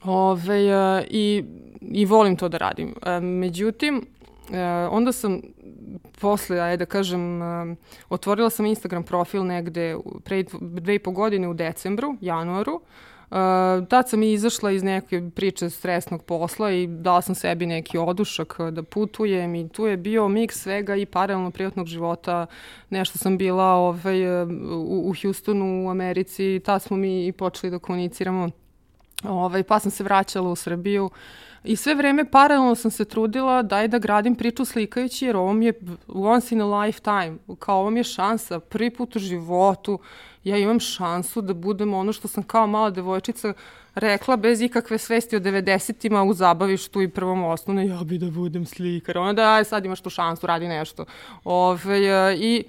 Ove, i, I volim to da radim. Uh, međutim, uh, onda sam posle, ajde da kažem, otvorila sam Instagram profil negde pre dve i po godine u decembru, januaru, Uh, tad sam i izašla iz neke priče stresnog posla i dala sam sebi neki odušak da putujem i tu je bio miks svega i paralelno privatnog života. Nešto sam bila ovaj, u, u Houstonu u Americi, tad smo mi i počeli da komuniciramo. Ovaj, pa sam se vraćala u Srbiju. I sve vreme paralelno sam se trudila daj da gradim priču slikajući jer ovo mi je once in a lifetime, kao ovo mi je šansa, prvi put u životu, ja imam šansu da budem ono što sam kao mala devojčica rekla bez ikakve svesti o 90-ima u zabavištu i prvom osnovne, ja bi da budem slikar. Ona da, aj sad imaš tu šansu, radi nešto. Ove, I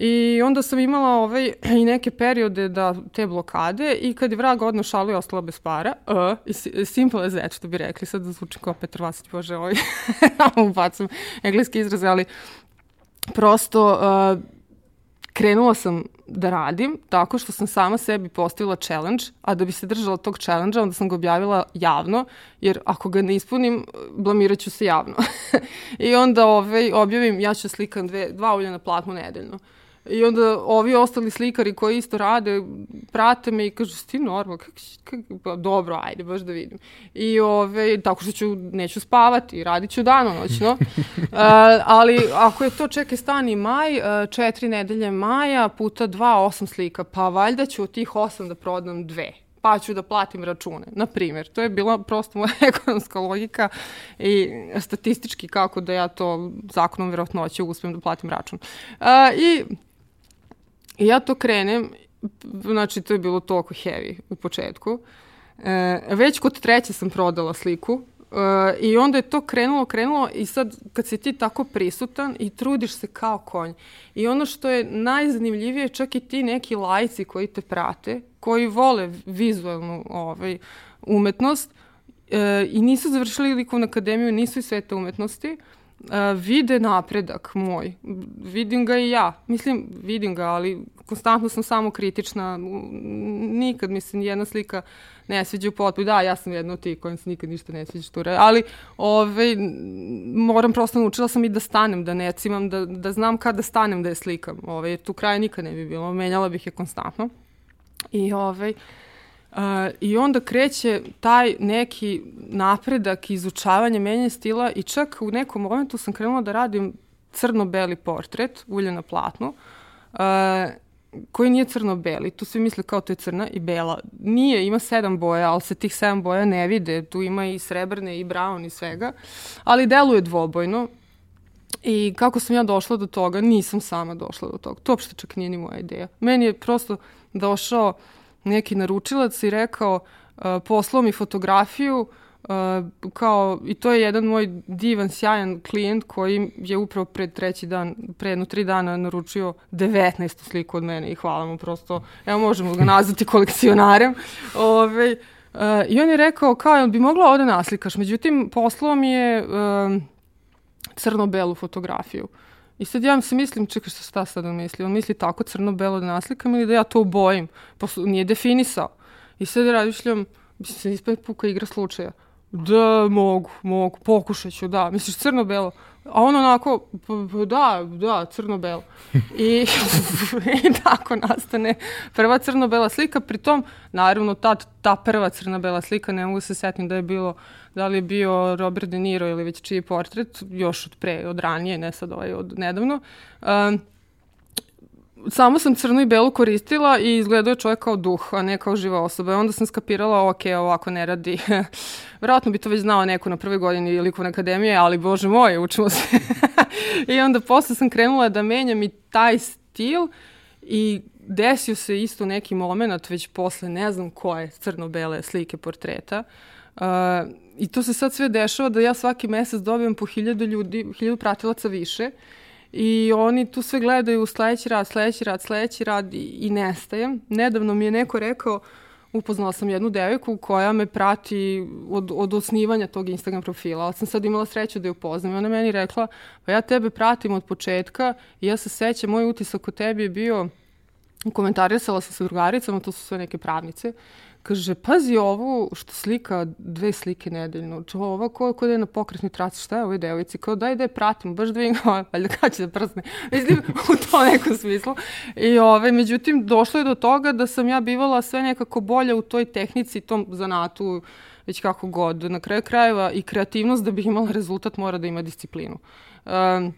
I onda sam imala ovaj, i neke periode da te blokade i kad je vrag odno šalu i ostala bez para, uh, simple as that, što bi rekli, sad da zvučim kao Petar Vasić, bože, ovaj, ubacam engleski izraz, ali prosto uh, krenula sam da radim tako što sam sama sebi postavila challenge, a da bi se držala tog challenge-a, onda sam ga objavila javno, jer ako ga ne ispunim, blamirat ću se javno. I onda ovaj, objavim, ja ću slikam dve, dva ulja na platnu nedeljno. I onda ovi ostali slikari koji isto rade, prate me i kažu, ti normal, kak, kak, pa, dobro, ajde, baš da vidim. I ove, tako što ću, neću spavati, radit ću danonoćno. uh, ali ako je to, čekaj, stani maj, uh, četiri nedelje maja puta dva, osam slika, pa valjda ću od tih osam da prodam dve pa ću da platim račune, na primjer. To je bila prosto moja ekonomska logika i statistički kako da ja to zakonom verovatnoće uspijem da platim račun. Uh, I I ja to krenem, znači to je bilo toliko heavy u početku. E, već kod treće sam prodala sliku e, i onda je to krenulo, krenulo i sad kad si ti tako prisutan i trudiš se kao konj. I ono što je najzanimljivije, čak i ti neki lajci koji te prate, koji vole vizualnu ovaj, umetnost e, i nisu završili likovnu akademiju, nisu i sveta umetnosti, vide napredak moj. Vidim ga i ja. Mislim, vidim ga, ali konstantno sam samo kritična. Nikad mi se nijedna slika ne sviđa u potpuno. Da, ja sam jedna od tih kojim se nikad ništa ne sviđa što ali ove, moram prosto naučila sam i da stanem, da ne cimam, da, da znam kada stanem da je slikam. Ove, tu kraja nikad ne bi bilo. Menjala bih je konstantno. I ovaj, Uh, I onda kreće taj neki napredak, izučavanje, menjanje stila i čak u nekom momentu sam krenula da radim crno-beli portret, ulje na platnu, uh, koji nije crno-beli. Tu svi misle kao to je crna i bela. Nije, ima sedam boja, ali se tih sedam boja ne vide. Tu ima i srebrne i brown i svega. Ali deluje dvobojno. I kako sam ja došla do toga, nisam sama došla do toga. To uopšte čak nije ni moja ideja. Meni je prosto došao uh, neki naručilac i rekao uh, poslao mi fotografiju uh, kao, i to je jedan moj divan, sjajan klijent koji je upravo pred treći dan, pre jedno tri dana naručio 19 sliku od mene i hvala mu prosto, evo možemo ga nazvati kolekcionarem. Ove, uh, I on je rekao kao, bi mogla ovde naslikaš? Međutim, poslao mi je uh, crno-belu fotografiju. Uh, I sad ja se mislim, čekaj šta šta sad on misli? On misli tako crno-belo da naslikam ili da ja to obojim? Pa nije definisao. I sad razmišljam, mislim se ispred puka igra slučaja. Da, mogu, mogu, pokušat ću, da. Misliš crno-belo? A on onako, da, da, crno-belo. I, I tako nastane prva crno-bela slika. Pritom, naravno, ta, ta prva crno-bela slika, ne mogu se setim da je bilo, da li je bio Robert De Niro ili već čiji portret, još od pre, od ranije, ne sad ovaj, od nedavno. Um, samo sam crnu i belu koristila i izgledao je čovjek kao duh, a ne kao živa osoba. I onda sam skapirala, ok, ovako ne radi. Vjerojatno bi to već znao neko na prvoj godini likovne akademije, ali bože moj, učimo se. I onda posle sam krenula da menjam i taj stil i desio se isto neki moment, već posle ne znam koje crno-bele slike portreta. Uh, I to se sad sve dešava da ja svaki mesec dobijem po hiljadu ljudi, hiljadu pratilaca više. I oni tu sve gledaju sledeći rad, sledeći rad, sledeći rad i, i nestaje. Nedavno mi je neko rekao, upoznala sam jednu devojku koja me prati od, od osnivanja tog Instagram profila, ali sam sad imala sreću da je upoznam. I ona meni rekla, pa ja tebe pratim od početka i ja se sećam, moj utisak o tebi je bio, komentarisala sam sa drugaricama, to su sve neke pravnice, Kaže, pazi ovu što slika dve slike nedeljno. Čo, ova ko, ko da je na pokretnoj traci, šta je ovoj devojci? Kao daj da je pratim, baš da vidim, valjda kada će da prsne. Mislim, u to nekom smislu. I ove, međutim, došlo je do toga da sam ja bivala sve nekako bolja u toj tehnici, tom zanatu, već kako god. Na kraju krajeva i kreativnost da bih imala rezultat mora da ima disciplinu. Um,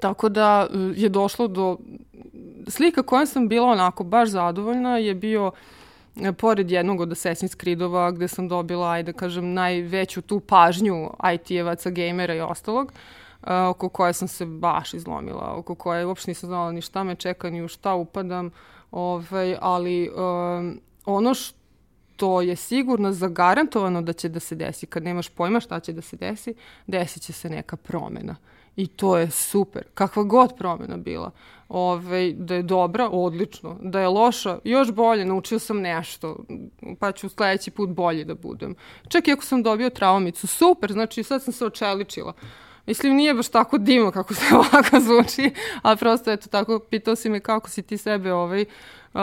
tako da je došlo do slika kojom sam bila onako baš zadovoljna je bio uh, pored jednog od Assassin's Creedova gde sam dobila, ajde da kažem, najveću tu pažnju IT-evaca, gamera i ostalog, uh, oko koje sam se baš izlomila, oko koje uopšte nisam znala ni šta me čeka, ni u šta upadam, ovaj, ali um, ono što je sigurno zagarantovano da će da se desi, kad nemaš pojma šta će da se desi, desit će se neka promena. I to je super. Kakva god promena bila. Ove, da je dobra, odlično. Da je loša, još bolje. Naučio sam nešto. Pa ću sledeći put bolje da budem. Čak i ako sam dobio traumicu, super. Znači sad sam se očeličila. Mislim, nije baš tako divno kako se ovako zvuči, ali prosto, eto, tako, pitao si me kako si ti sebe, ovaj, uh,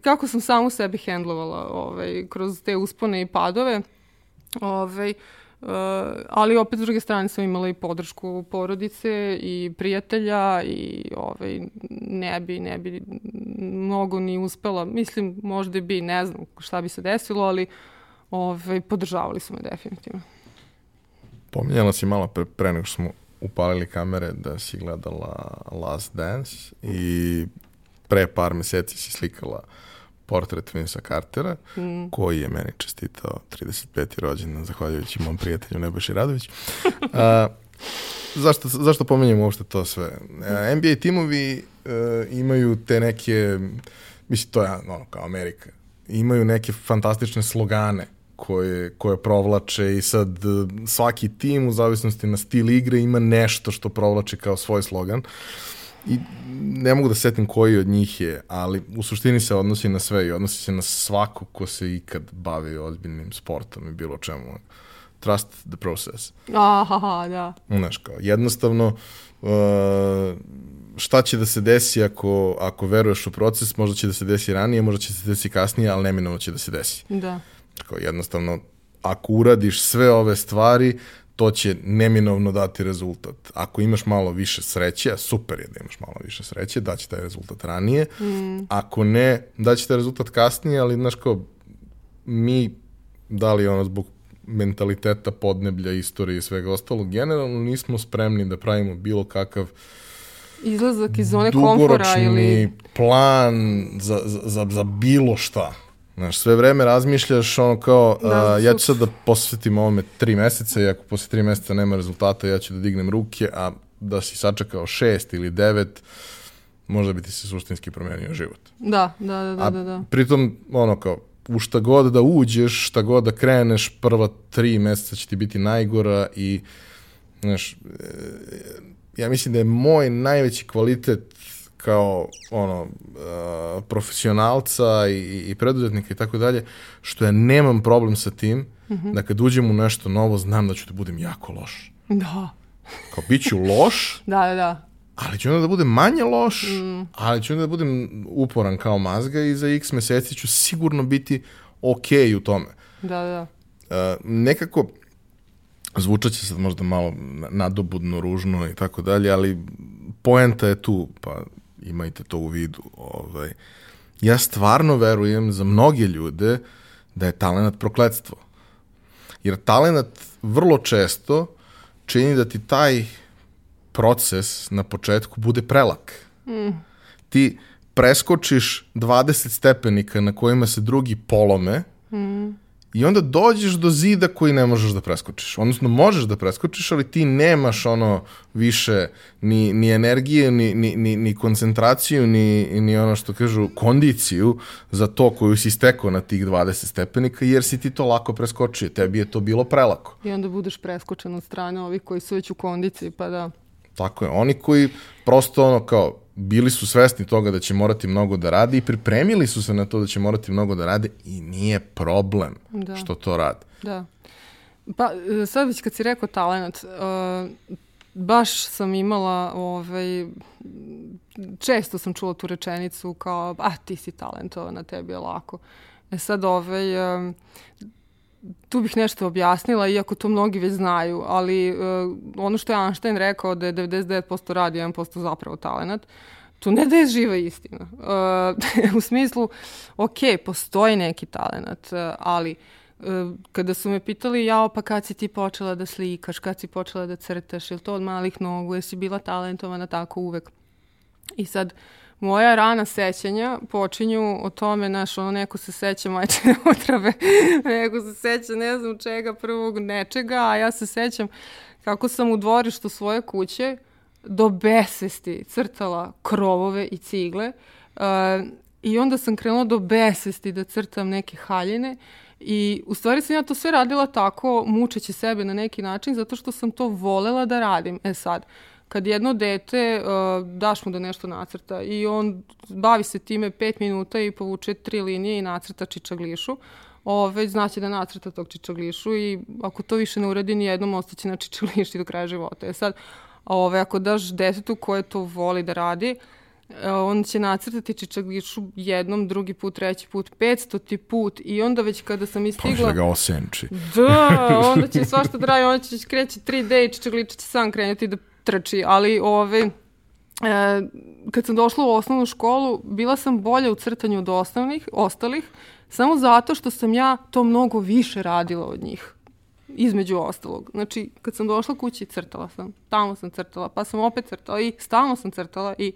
kako sam samu sebi hendlovala ovaj, kroz te uspone i padove. Ovaj, Uh, ali opet s druge strane sam imala i podršku porodice i prijatelja i ovaj, ne bi, ne bi mnogo ni uspela. Mislim, možda bi, ne znam šta bi se desilo, ali ovaj, podržavali su me definitivno. Pominjala si malo pre, pre nego što smo upalili kamere da si gledala Last Dance i pre par meseci si slikala portret Vinsa Cartera, mm. koji je meni čestitao 35. rođendan, zahvaljujući mom prijatelju Nebojši Radović. A, zašto, zašto pomenjem uopšte to sve? A, NBA timovi e, imaju te neke, mislim, to je ono, kao Amerika, imaju neke fantastične slogane koje, koje provlače i sad e, svaki tim u zavisnosti na stil igre ima nešto što provlače kao svoj slogan. I ne mogu da setim koji od njih je, ali u suštini se odnosi na sve i odnosi se na svako ko se ikad bavi ozbiljnim sportom i bilo čemu. Trust the process. Aha, da. Znaš, kao, jednostavno, uh, šta će da se desi ako, ako veruješ u proces, možda će da se desi ranije, možda će da se desi kasnije, ali neminovno će da se desi. Da. Tako, jednostavno, ako uradiš sve ove stvari, to će neminovno dati rezultat. Ako imaš malo više sreće, super je da imaš malo više sreće, daće taj rezultat ranije. Mm. Ako ne, daće taj rezultat kasnije, ali znaš kao, mi, da li ono zbog mentaliteta, podneblja, istorije i svega ostalog, generalno nismo spremni da pravimo bilo kakav izlazak iz zone komfora ili plan za, za, za bilo šta. Znaš, sve vreme razmišljaš ono kao, da, a, ja ću sad da posvetim ovome tri meseca i ako posle tri meseca nema rezultata, ja ću da dignem ruke, a da si sačekao šest ili devet, možda bi ti se suštinski promenio život. Da, da, da, da. da, da. pritom, ono kao, u šta god da uđeš, šta god da kreneš, prva tri meseca će ti biti najgora i, znaš, e, ja mislim da je moj najveći kvalitet kao ono uh, profesionalca i, i preduzetnika i tako dalje, što ja nemam problem sa tim mm -hmm. da kad uđem u nešto novo znam da ću da budem jako loš. Da. Kao bit ću loš, da, da, da. ali ću onda da budem manje loš, mm. ali ću onda da budem uporan kao mazga i za x meseci ću sigurno biti ok u tome. Da, da. Uh, nekako, zvučat će sad možda malo nadobudno, ružno i tako dalje, ali poenta je tu, pa imajte to u vidu. Ovaj. Ja stvarno verujem za mnoge ljude da je talent prokledstvo. Jer talent vrlo često čini da ti taj proces na početku bude prelak. Mm. Ti preskočiš 20 stepenika na kojima se drugi polome mm. I onda dođeš do zida koji ne možeš da preskočiš. Odnosno, možeš da preskočiš, ali ti nemaš ono više ni, ni energije, ni, ni, ni, ni koncentraciju, ni, ni ono što kažu kondiciju za to koju si stekao na tih 20 stepenika, jer si ti to lako preskočio. Tebi je to bilo prelako. I onda budeš preskočen od strane ovih koji su već u kondiciji, pa da. Tako je. Oni koji prosto ono kao bili su svesni toga da će morati mnogo da rade i pripremili su se na to da će morati mnogo da rade i nije problem da. što to rade. Da. Pa sad već kad si rekao talent, uh, baš sam imala, ovaj, često sam čula tu rečenicu kao, a ti si talentovana, tebi je lako. E sad, ovaj, um, tu bih nešto objasnila, iako to mnogi već znaju, ali uh, ono što je Einstein rekao da je 99% radi, 1% zapravo talent, to ne da je živa istina. Uh, u smislu, ok, postoji neki talent, uh, ali uh, kada su me pitali, jao, pa kad si ti počela da slikaš, kad si počela da crtaš, je to od malih nogu, jesi bila talentovana tako uvek? I sad, uh, moja rana sećanja počinju o tome, znaš, ono, neko se seća majčine otrave, neko se seća ne znam čega, prvog nečega, a ja se sećam kako sam u dvorištu svoje kuće do besvesti crtala krovove i cigle uh, i onda sam krenula do besvesti da crtam neke haljine I u stvari sam ja to sve radila tako, mučeći sebe na neki način, zato što sam to volela da radim. E sad, kad jedno dete uh, daš mu da nešto nacrta i on bavi se time pet minuta i povuče tri linije i nacrta čičaglišu, ove, znaće da nacrta tog čičaglišu i ako to više ne uradi ni jednom, ostaće na čičagliši do kraja života. E sad, ove, ako daš detetu koje to voli da radi, e, on će nacrtati čičaglišu jednom, drugi put, treći put, petstoti put i onda već kada sam Pa istigla... da ga osenči. Da, onda će svašta da radi, onda će kreći 3D i čičagliča će sam krenuti da trči, ali ove, e, kad sam došla u osnovnu školu, bila sam bolja u crtanju od osnovnih, ostalih, samo zato što sam ja to mnogo više radila od njih između ostalog. Znači, kad sam došla kući, crtala sam. Tamo sam crtala, pa sam opet crtala i stalno sam crtala i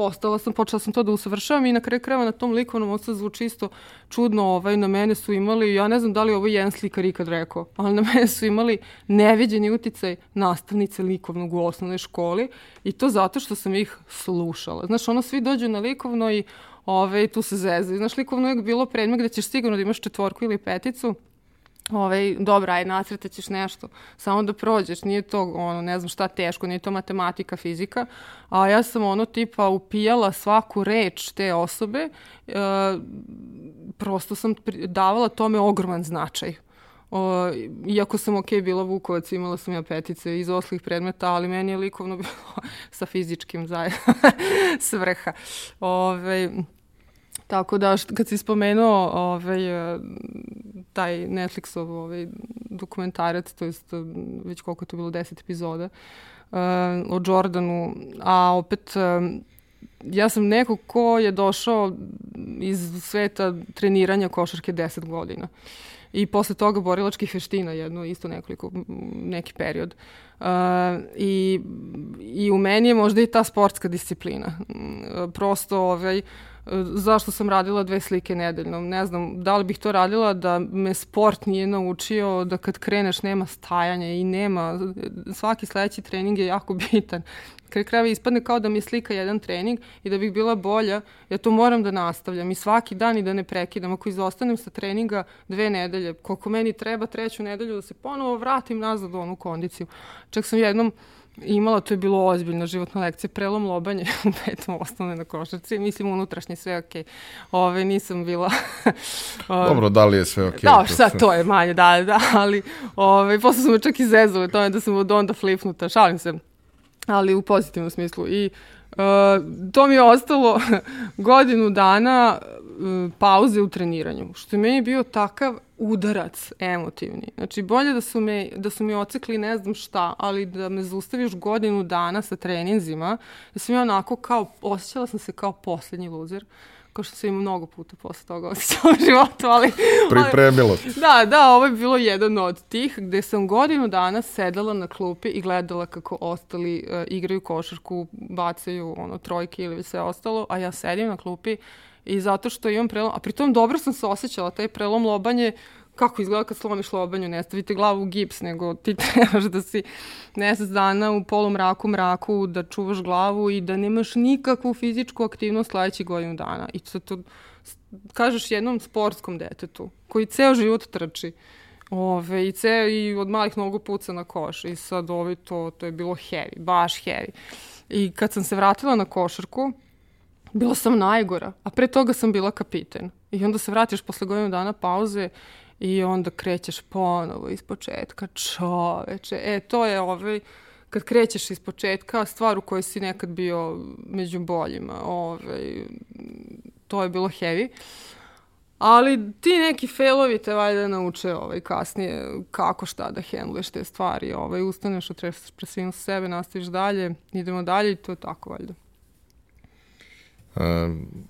postala sam, počela sam to da usavršavam i na kraju krajeva na tom likovnom odstavu zvuči isto čudno, ovaj, na mene su imali, ja ne znam da li ovo jedan slikar ikad rekao, ali na mene su imali neviđeni uticaj nastavnice likovnog u osnovnoj školi i to zato što sam ih slušala. Znaš, ono, svi dođu na likovno i ovaj, tu se zezaju. Znaš, likovno je bilo predmet gde ćeš sigurno da imaš četvorku ili peticu, ovaj, dobro, aj nacrtat ćeš nešto, samo da prođeš, nije to, ono, ne znam šta teško, nije to matematika, fizika, a ja sam ono tipa upijala svaku reč te osobe, e, prosto sam davala tome ogroman značaj. O, iako sam ok bila Vukovac, imala sam ja petice iz oslih predmeta, ali meni je likovno bilo sa fizičkim zajedno svrha. Ove, Tako da, kad si spomenuo ovaj, e, taj Netflixov ovaj, dokumentarac, to jest već koliko je to bilo, deset epizoda, uh, o Jordanu, a opet uh, ja sam neko ko je došao iz sveta treniranja košarke 10 godina. I posle toga borilačkih veština jedno, isto nekoliko, neki period. Uh, i, I u meni je možda i ta sportska disciplina. Uh, prosto ovaj, zašto sam radila dve slike nedeljno. Ne znam, da li bih to radila da me sport nije naučio da kad kreneš nema stajanja i nema, svaki sledeći trening je jako bitan. Kraj krajeva ispadne kao da mi je slika jedan trening i da bih bila bolja, ja to moram da nastavljam i svaki dan i da ne prekidam. Ako izostanem sa treninga dve nedelje, koliko meni treba treću nedelju da se ponovo vratim nazad u onu kondiciju. Čak sam jednom imala, to je bilo ozbiljna životna lekcija, prelom lobanje u petom osnovne na košarci, mislim unutrašnje sve ok. Ove, nisam bila... Dobro, da li je sve ok? Da, šta to je manje, da, da, ali ove, posle sam me čak izezala tome da sam od onda flipnuta, šalim se, ali u pozitivnom smislu. I uh, to mi je ostalo godinu dana uh, pauze u treniranju, što je meni bio takav udarac emotivni. Znači, bolje da su, me, da su mi ocekli ne znam šta, ali da me zaustaviš godinu dana sa treninzima, da sam ja onako kao, osjećala sam se kao poslednji luzer kao što sam im mnogo puta posle toga osjećala u životu, ali... Pripremilo. Da, da, ovo je bilo jedan od tih gde sam godinu dana sedala na klupi i gledala kako ostali uh, igraju košarku, bacaju ono, trojke ili sve ostalo, a ja sedim na klupi i zato što imam prelom, a pritom dobro sam se osjećala, taj prelom lobanje, kako izgleda kad slomiš lobanju, ne stavite glavu u gips, nego ti trebaš da si mesec dana u polumraku, mraku, da čuvaš glavu i da nemaš nikakvu fizičku aktivnost sledećih godinu dana. I to, to kažeš jednom sportskom detetu, koji ceo život trči. Ove, i, ce, I od malih nogu puca na koš. I sad ove, to, to je bilo heavy, baš heavy. I kad sam se vratila na košarku, bila sam najgora, a pre toga sam bila kapiten. I onda se vratiš posle godinu dana pauze i onda krećeš ponovo iz početka. Čoveče, e, to je ovaj, kad krećeš iz početka, stvar u kojoj si nekad bio među boljima. Ovaj, to je bilo heavy. Ali ti neki failovi te valjda nauče ovaj, kasnije kako šta da hendluješ te stvari. Ovaj, ustaneš, otresaš presinu sebe, nastaviš dalje, idemo dalje i to je tako valjda. Um,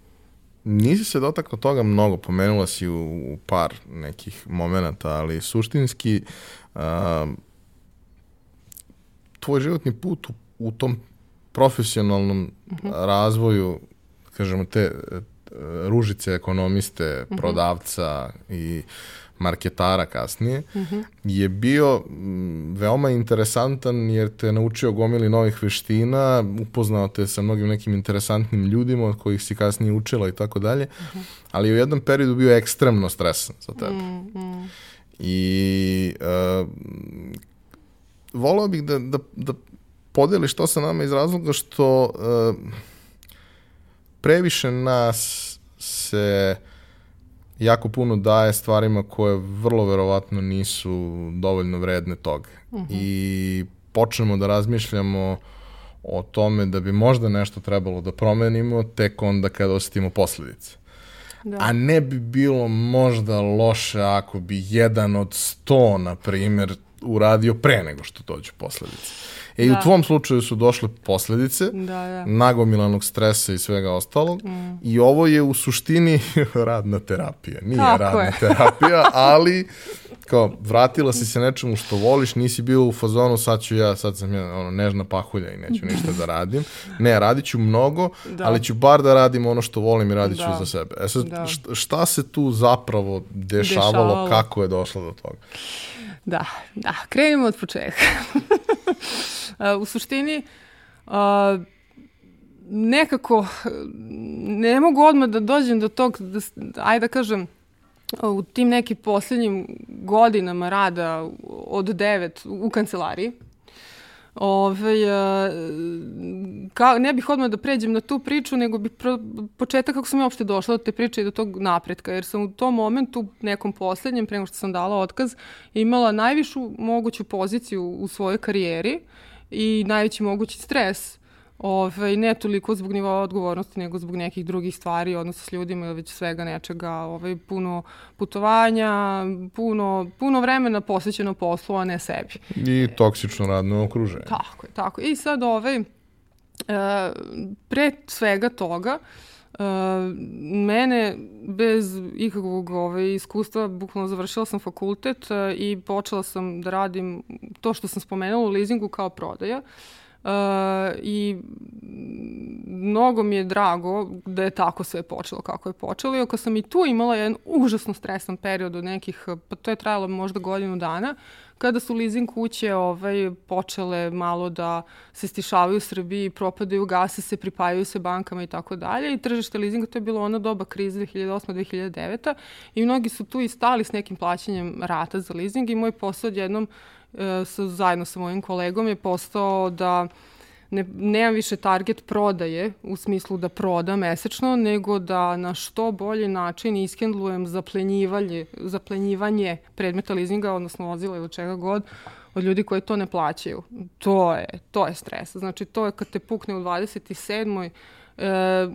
nisi se dotakla toga mnogo, pomenula si u, u par nekih momenta, ali suštinski um, tvoj životni put u, u tom profesionalnom uh mhm. -huh. razvoju, kažemo te ružice ekonomiste, uh mhm. -huh. prodavca i marketara kasnije, uh mhm. -huh. je bio veoma interesantan jer te naučio gomili novih veština, upoznao te sa mnogim nekim interesantnim ljudima od kojih si kasnije učila i tako dalje, mhm. ali u jednom periodu bio ekstremno stresan za tebe. Mm, mm. I uh, volao bih da, da, da podeliš to sa nama iz razloga što uh, previše nas se jako puno daje stvarima koje vrlo verovatno nisu dovoljno vredne toga. Uh mhm. -huh. I počnemo da razmišljamo o tome da bi možda nešto trebalo da promenimo tek onda kad osetimo posledice. Da. A ne bi bilo možda loše ako bi jedan od sto, na primer, uradio pre nego što dođu posledice. E, da. u tvom slučaju su došle posledice, da, da. nagomilanog stresa i svega ostalog, mm. i ovo je u suštini radna terapija. Nije Tako radna je. terapija, ali kao, vratila si se nečemu što voliš, nisi bio u fazonu, sad ću ja, sad sam ja, ono, nežna pahulja i neću ništa da radim. Ne, radit ću mnogo, da. ali ću bar da radim ono što volim i radit ću da. za sebe. E sad, da. šta se tu zapravo dešavalo, dešavalo, kako je došlo do toga? Da, da, krenimo od početka. u suštini, uh, nekako ne mogu odmah da dođem do tog, da, ajde da kažem, u tim nekim poslednjim godinama rada od devet u kancelariji, Ove, ka, ne bih odmah da pređem na tu priču, nego bih pro, početak kako sam ja uopšte došla do te priče i do tog napretka, jer sam u tom momentu, nekom poslednjem, pre nego što sam dala otkaz, imala najvišu moguću poziciju u svojoj karijeri i najveći mogući stres Ove, ne toliko zbog nivoa odgovornosti, nego zbog nekih drugih stvari, odnosa s ljudima ili već svega nečega, ove, puno putovanja, puno, puno vremena posvećeno poslu, a ne sebi. I toksično radno okruženje. Tako je, tako. I sad ove, e, pre svega toga, Uh, mene bez ikakvog ove, iskustva, bukvalno završila sam fakultet i počela sam da radim to što sam spomenula u leasingu kao prodaja. Uh, Uh, I mnogo mi je drago da je tako sve počelo kako je počelo. Iako sam i tu imala jedan užasno stresan period od nekih, pa to je trajalo možda godinu dana, kada su leasing kuće ovaj, počele malo da se stišavaju u Srbiji, propadaju, gase se, pripajaju se bankama i tako dalje. I tržište leasinga, to je bilo ono doba krize 2008-2009 i mnogi su tu i stali s nekim plaćanjem rata za leasing i moj posao odjednom e, sa, zajedno sa mojim kolegom je postao da ne, nemam više target prodaje u smislu da prodam mesečno, nego da na što bolji način iskendlujem zaplenjivanje, zaplenjivanje predmeta leasinga, odnosno vozila ili čega god, od ljudi koji to ne plaćaju. To je, to je stres. Znači, to je kad te pukne u 27. E,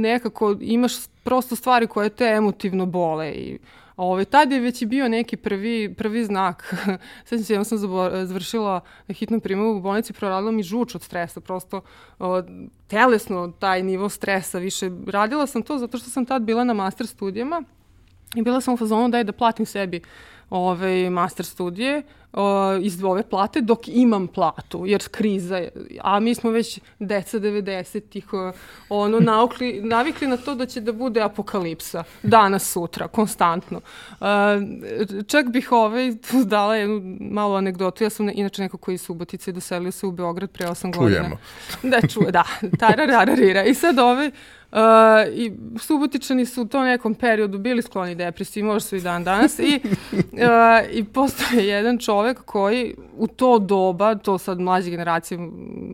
nekako imaš prosto stvari koje te emotivno bole i Ove, tad je već i bio neki prvi, prvi znak. Svećam se, ja sam završila na hitnom primavu u bolnici, proradila mi žuč od stresa, prosto o, telesno taj nivo stresa više. Radila sam to zato što sam tad bila na master studijama i bila sam u fazonu daj da platim sebi ove master studije uh, iz ove plate dok imam platu, jer kriza je, a mi smo već deca 90-ih uh, ono, naukli, navikli na to da će da bude apokalipsa danas, sutra, konstantno. Uh, čak bih ovaj, tu dala jednu malu anegdotu, ja sam ne, inače neko koji iz Subotice doselio se u Beograd pre 8 godina. Čujemo. Da, čuje, da, tararararira. I sad ovaj, Uh, I Subotičani su u tom nekom periodu bili skloni depresiji, možda su i dan danas. I, uh, i postoje jedan čovek koji u to doba, to sad mlađe generacije,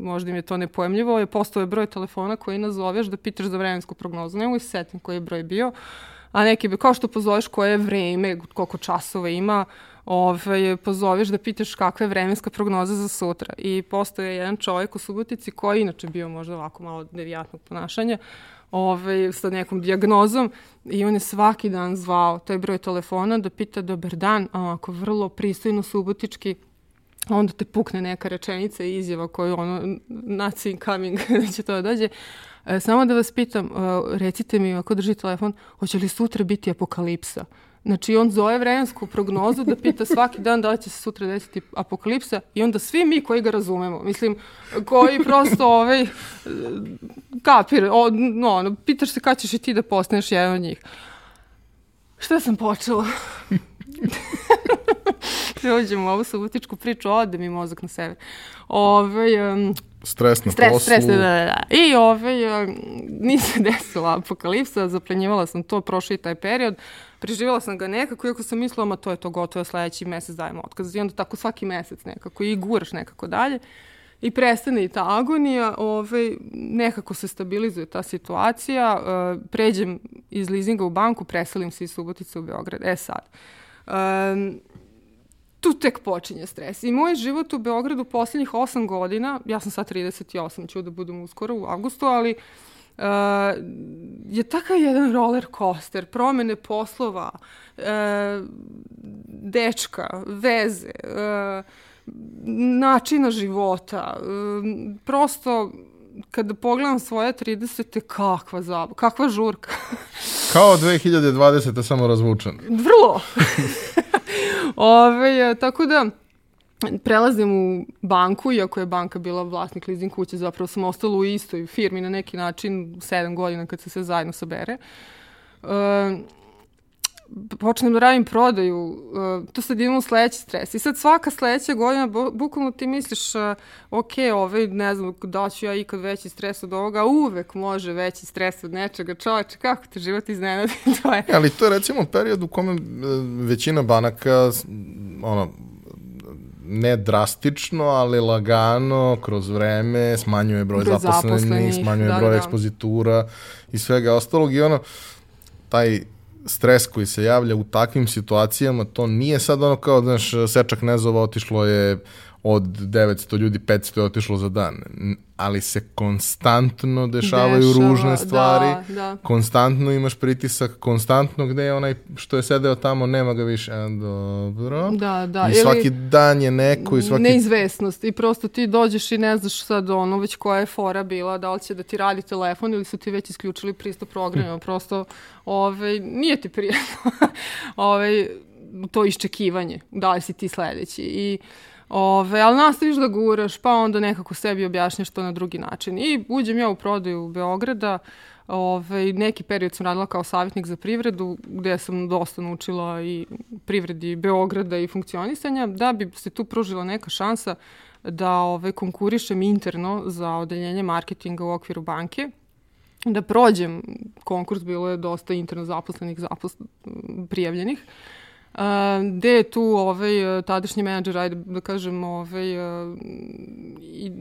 možda im je to nepojemljivo, je postoje broj telefona koji nazoveš da pitaš za vremensku prognozu. Nemoj se setim koji je broj bio. A neki bi, kao što pozoveš koje je vreme, koliko časova ima, ovaj, pozoveš da pitaš kakva je vremenska prognoza za sutra. I postoje jedan čovjek u Subotici koji inače bio možda ovako malo devijatnog ponašanja, ovaj, sa nekom diagnozom i on je svaki dan zvao taj broj telefona da pita dobar dan, a ako vrlo pristojno subotički onda te pukne neka rečenica i izjava koju ono, nothing coming, će to da dođe. E, samo da vas pitam, e, recite mi ako drži telefon, hoće li sutra biti apokalipsa? Znači, on zove vremensku prognozu da pita svaki dan da li će se sutra desiti apokalipsa i onda svi mi koji ga razumemo, mislim, koji prosto ovaj, kapir, o, no, ono, pitaš se kada ćeš i ti da postaneš jedan od njih. Šta sam počela? Uđemo u ovu subotičku priču, ode mi mozak na sever. Ove, ovaj, um, Stres na stres, poslu. Stres, da, da, da. I ovaj, nisam desila apokalipsa, zaplenjivala sam to, prošli taj period. Preživjela sam ga nekako, iako sam mislila, ma to je to gotovo, sledeći mesec dajem otkaz. I onda tako svaki mesec nekako i guraš nekako dalje. I prestane i ta agonija, ovaj, nekako se stabilizuje ta situacija, uh, pređem iz leasinga u banku, preselim se iz Subotice u Beograd. E sad, um, tu tek počinje stres. I moj život u Beogradu poslednjih 8 godina, ja sam sad 38, ću da budem uskoro u avgustu, ali uh, je takav jedan roller coaster, promene poslova, uh, dečka, veze, uh, načina života, uh, prosto kada pogledam svoje 30. kakva zabava, kakva žurka. Kao 2020. samo razvučen. Vrlo. Ove, tako da, prelazim u banku, iako je banka bila vlasnik leasing kuće, zapravo sam ostala u istoj firmi na neki način, sedam godina kad se sve zajedno sabere. Uh, počnem da radim prodaju, uh, tu sad idemo u sledeći stres. I sad svaka sledeća godina, bukvalno ti misliš, uh, ok, ovaj, ne znam, da ću ja ikad veći stres od ovoga, uvek može veći stres od nečega. Čoveče, kako te život iznenadi? to je. Ali to je recimo period u kome većina banaka, ono, ne drastično, ali lagano, kroz vreme, smanjuje broj, broj zaposlenih, zaposlenih, smanjuje da, broj da. ekspozitura i svega ostalog i ono, taj stres koji se javlja u takvim situacijama, to nije sad ono kao, znaš, sečak nezova otišlo je od 900 ljudi 500 je otišlo za dan. Ali se konstantno dešavaju Dešava, ružne da, stvari, da, da. konstantno imaš pritisak, konstantno gde je onaj što je sedeo tamo, nema ga više. A, dobro. Da, da. I svaki Ili, dan je neko i svaki... Neizvesnost i prosto ti dođeš i ne znaš sad ono već koja je fora bila, da li će da ti radi telefon ili su ti već isključili pristup programima. Hm. Prosto, ovaj, nije ti prijatno ovaj, to iščekivanje, da li si ti sledeći. I Ove, ali nastaviš da guraš, pa onda nekako sebi objašnjaš to na drugi način. I uđem ja u prodaju Beograda, Ove, neki period sam radila kao savjetnik za privredu, gde sam dosta naučila i privredi Beograda i funkcionisanja, da bi se tu pružila neka šansa da ove, konkurišem interno za odeljenje marketinga u okviru banke da prođem konkurs, bilo je dosta interno zaposlenih zaposl prijavljenih. Gde je tu ovaj, tadašnji menadžer, ajde da kažem, ovaj, i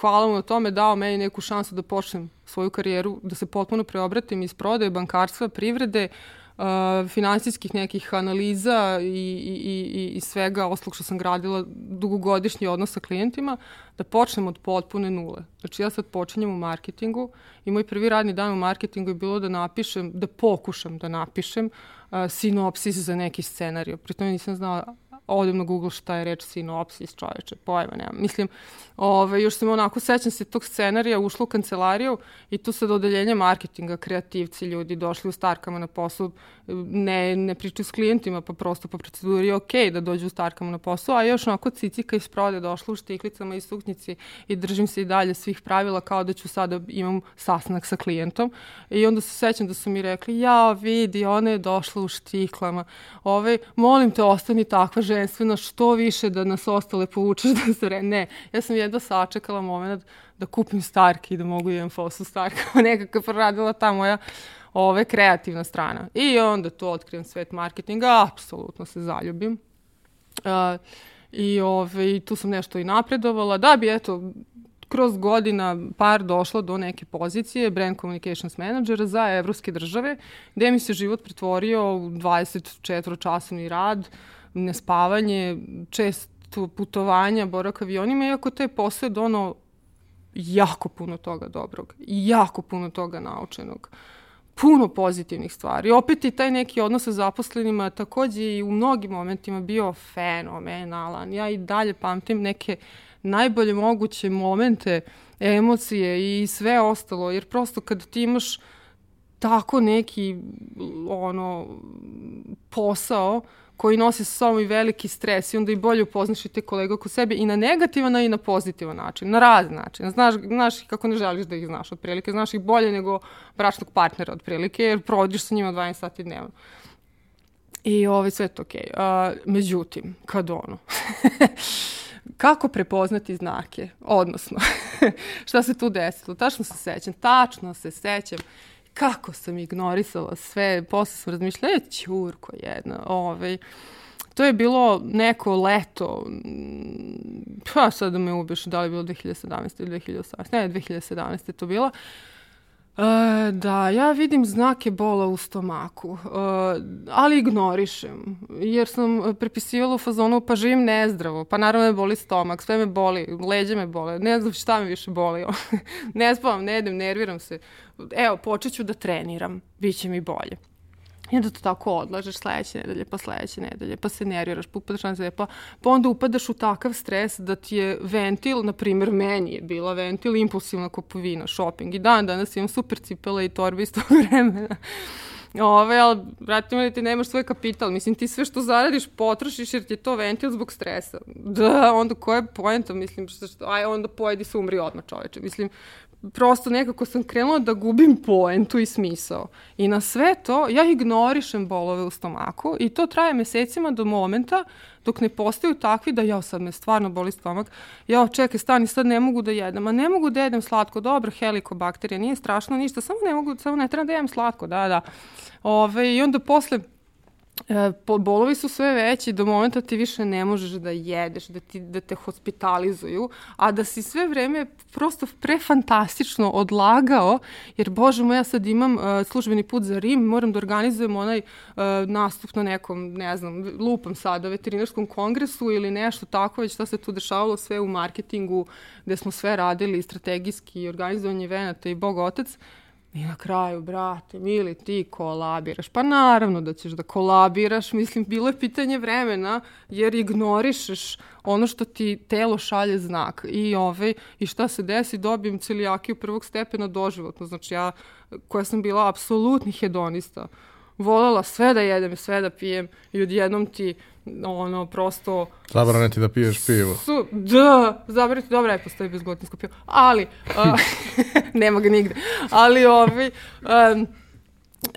hvala mu na tome, dao meni neku šansu da počnem svoju karijeru, da se potpuno preobratim iz prodaje, bankarstva, privrede, uh, finansijskih nekih analiza i, i, i, i svega oslog što sam gradila dugogodišnji odnos sa klijentima, da počnem od potpune nule. Znači ja sad počinjem u marketingu i moj prvi radni dan u marketingu je bilo da napišem, da pokušam da napišem uh, sinopsis za neki scenariju. Pritom nisam znala odem na Google šta je reč sinopsis, čoveče, pojma nema. Mislim, ove, još sam onako, sećam se tog scenarija, ušla u kancelariju i tu sad odeljenje marketinga, kreativci, ljudi došli u starkama na poslu, ne, ne pričaju s klijentima, pa prosto po proceduri je okej okay da dođu u starkama na poslu, a još onako cicika iz prode došla u štiklicama i suknjici i držim se i dalje svih pravila kao da ću sada imam sastanak sa klijentom. I onda se sećam da su mi rekli, ja vidi, ona je došla u štiklama, ove, molim te, ostani takva žena prvenstveno što više da nas ostale povučeš da se re... Ne, ja sam jedno sačekala moment da kupim Stark i da mogu jedan fosu Starka. Nekako proradila ta moja ove, kreativna strana. I onda to otkrijem svet marketinga, apsolutno se zaljubim. Uh, I ove, tu sam nešto i napredovala, da bi, eto, kroz godina par došla do neke pozicije brand communications menadžera za evropske države, gde mi se život pretvorio u 24-časovni rad, uh, nespavanje, često putovanja, borak avionima, iako posao je dono jako puno toga dobrog jako puno toga naučenog puno pozitivnih stvari. Opet i taj neki odnos sa zaposlenima takođe i u mnogim momentima bio fenomenalan. Ja i dalje pamtim neke najbolje moguće momente, emocije i sve ostalo, jer prosto kad ti imaš tako neki ono posao koji nose sa sobom i veliki stres i onda i bolje upoznaš i te kolege oko sebe i na negativan, i na pozitivan način, na razne način. Znaš, znaš kako ne želiš da ih znaš otprilike, znaš ih bolje nego bračnog partnera otprilike, jer provodiš sa njima 12 sati dnevno. I ovaj, sve to okej. Okay. Uh, međutim, kad ono... kako prepoznati znake, odnosno, šta se tu desilo, tačno se sećam, tačno se sećam kako sam ignorisala sve, posle sam razmišljala, je ćurko jedna, ovaj, to je bilo neko leto, pa sad da me ubeš da li je bilo 2017. ili 2018. Ne, 2017. to bilo. E, da, ja vidim znake bola u stomaku, e, ali ignorišem, jer sam prepisivala u fazonu pa živim nezdravo, pa naravno me boli stomak, sve me boli, leđe me bole, ne znam šta me više boli, ne spavam, ne jedem, nerviram se, evo, počet ću da treniram, bit će mi bolje. I onda to tako odlažeš sledeće nedelje, pa sledeće nedelje, pa se nerviraš, pa upadaš na zepa, pa onda upadaš u takav stres da ti je ventil, na primer meni je bila ventil, impulsivna kupovina, shopping. I dan danas imam super cipele i torbe iz tog vremena. Ove, ali, brate, mi ti nemaš svoj kapital. Mislim, ti sve što zaradiš potrošiš jer ti je to ventil zbog stresa. Da, onda koja je poenta? Mislim, što, aj, onda pojedi se umri odmah čoveče. Mislim, prosto nekako sam krenula da gubim poentu i smisao. I na sve to ja ignorišem bolove u stomaku i to traje mesecima do momenta dok ne postaju takvi da ja sad me stvarno boli stomak, ja čekaj stani sad ne mogu da jedem, a ne mogu da jedem slatko, dobro helikobakterija, nije strašno ništa, samo ne mogu, samo ne treba da jedem slatko, da, da. Ove, I onda posle bolovi su sve veći do momenta ti više ne možeš da jedeš, da, ti, da te hospitalizuju, a da si sve vreme prosto prefantastično odlagao, jer bože moj, ja sad imam uh, službeni put za Rim, moram da organizujem onaj uh, nastup na nekom, ne znam, lupam sada, veterinarskom kongresu ili nešto tako, već šta se tu dešavalo sve u marketingu, gde smo sve radili, strategijski, organizovanje venata i bog otac, I na kraju, brate, mili, ti kolabiraš. Pa naravno da ćeš da kolabiraš, mislim, bilo je pitanje vremena, jer ignorišeš ono što ti telo šalje znak. I, ovaj, i šta se desi, dobijem celijakiju prvog stepena doživotno. Znači, ja, koja sam bila apsolutni hedonista, volela sve da jedem, sve da pijem i odjednom ti ono, prosto... Zabrane ti da piješ pivo. Su, da, zabrane ti, dobra je, postoji bezglutinsko pivo. Ali, uh, nema ga nigde. Ali, ovi, um,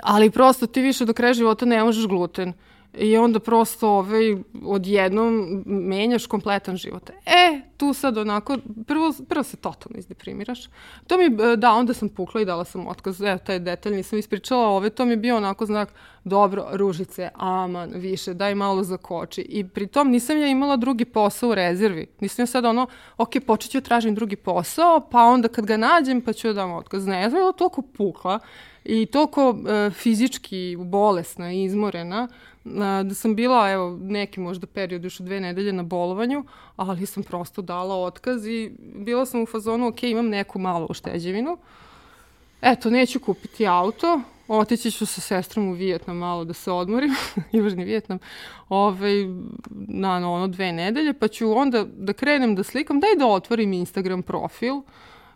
ali prosto ti više do kraja života ne možeš gluten. Uh, i onda prosto ovaj, odjednom menjaš kompletan život. E, tu sad onako, prvo, prvo se totalno izdeprimiraš. To mi, da, onda sam pukla i dala sam otkaz, evo, taj detalj nisam ispričala, ove, to mi je bio onako znak, dobro, ružice, aman, više, daj malo za koči. I pritom nisam ja imala drugi posao u rezervi. Nisam ja sad ono, ok, počet ću da tražim drugi posao, pa onda kad ga nađem, pa ću da dam otkaz. Ne, ja sam bila toliko pukla i toliko e, fizički bolesna i izmorena, da sam bila, evo, neki možda period, još dve nedelje na bolovanju, ali sam prosto dala otkaz i bila sam u fazonu, ok, imam neku malu ušteđevinu, eto, neću kupiti auto, otići ću sa sestrom u Vijetnam malo da se odmorim, Južni Vijetnam, ovaj, na, ono dve nedelje, pa ću onda da krenem da slikam, daj da otvorim Instagram profil,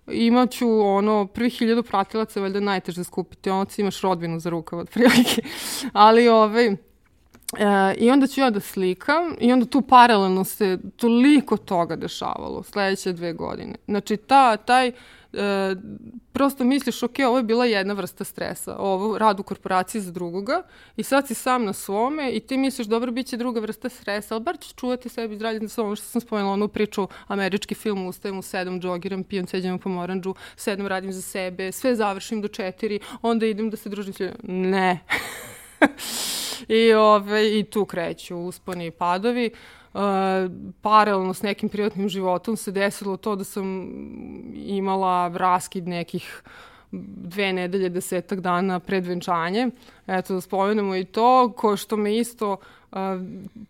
imaću ono, prvi hiljadu pratilaca, valjda najteže skupiti, ono ti imaš rodbinu za rukav, otprilike. Ali, ovaj, E, I onda ću ja da slikam i onda tu paralelno se toliko toga dešavalo sledeće dve godine. Znači, ta, taj, e, prosto misliš, ok, ovo je bila jedna vrsta stresa, ovo rad u korporaciji za drugoga i sad si sam na svome i ti misliš, dobro, bit će druga vrsta stresa, ali bar ćeš čuvati sebi zdravlje na svom, što sam spomenula, onu priču, američki film, ustajem u sedam, džogiram, pijem, seđem po moranđu, sedam, radim za sebe, sve završim do četiri, onda idem da se družim s ljudima. Ne. I, ove, I tu kreću usponi i padovi. Uh, paralelno s nekim privatnim životom se desilo to da sam imala raskid nekih dve nedelje, desetak dana pred venčanje. Eto, da spomenemo i to, ko što me isto uh,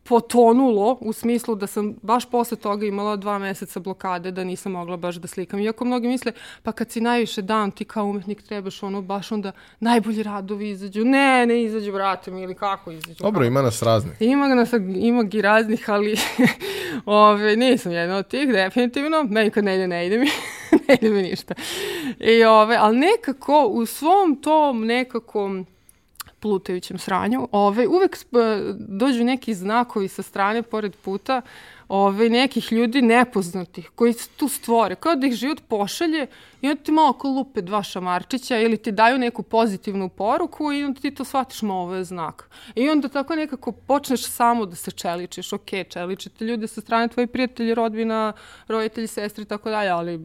potonulo u smislu da sam baš posle toga imala dva meseca blokade da nisam mogla baš da slikam. Iako mnogi misle, pa kad si najviše dan, ti kao umetnik trebaš ono baš onda najbolji radovi izađu. Ne, ne izađu, vrate mi, ili kako izađu. Dobro, kako? ima nas raznih. Ima nas, ima i raznih, ali ove, nisam jedna od tih, definitivno. Meni kad ne ide, ne ide mi. ne ide mi ništa. I, ove, ali nekako u svom tom nekakvom plutajućem sranju, ove, uvek dođu neki znakovi sa strane pored puta ove, nekih ljudi nepoznatih koji tu stvore, kao da ih život pošalje i onda ti malo oko lupe dva šamarčića ili ti daju neku pozitivnu poruku i onda ti to shvatiš ma ovo je znak. I onda tako nekako počneš samo da se čeličiš, ok, čeličite ljude sa strane tvoji prijatelji, rodbina, roditelji, sestri i tako dalje, ali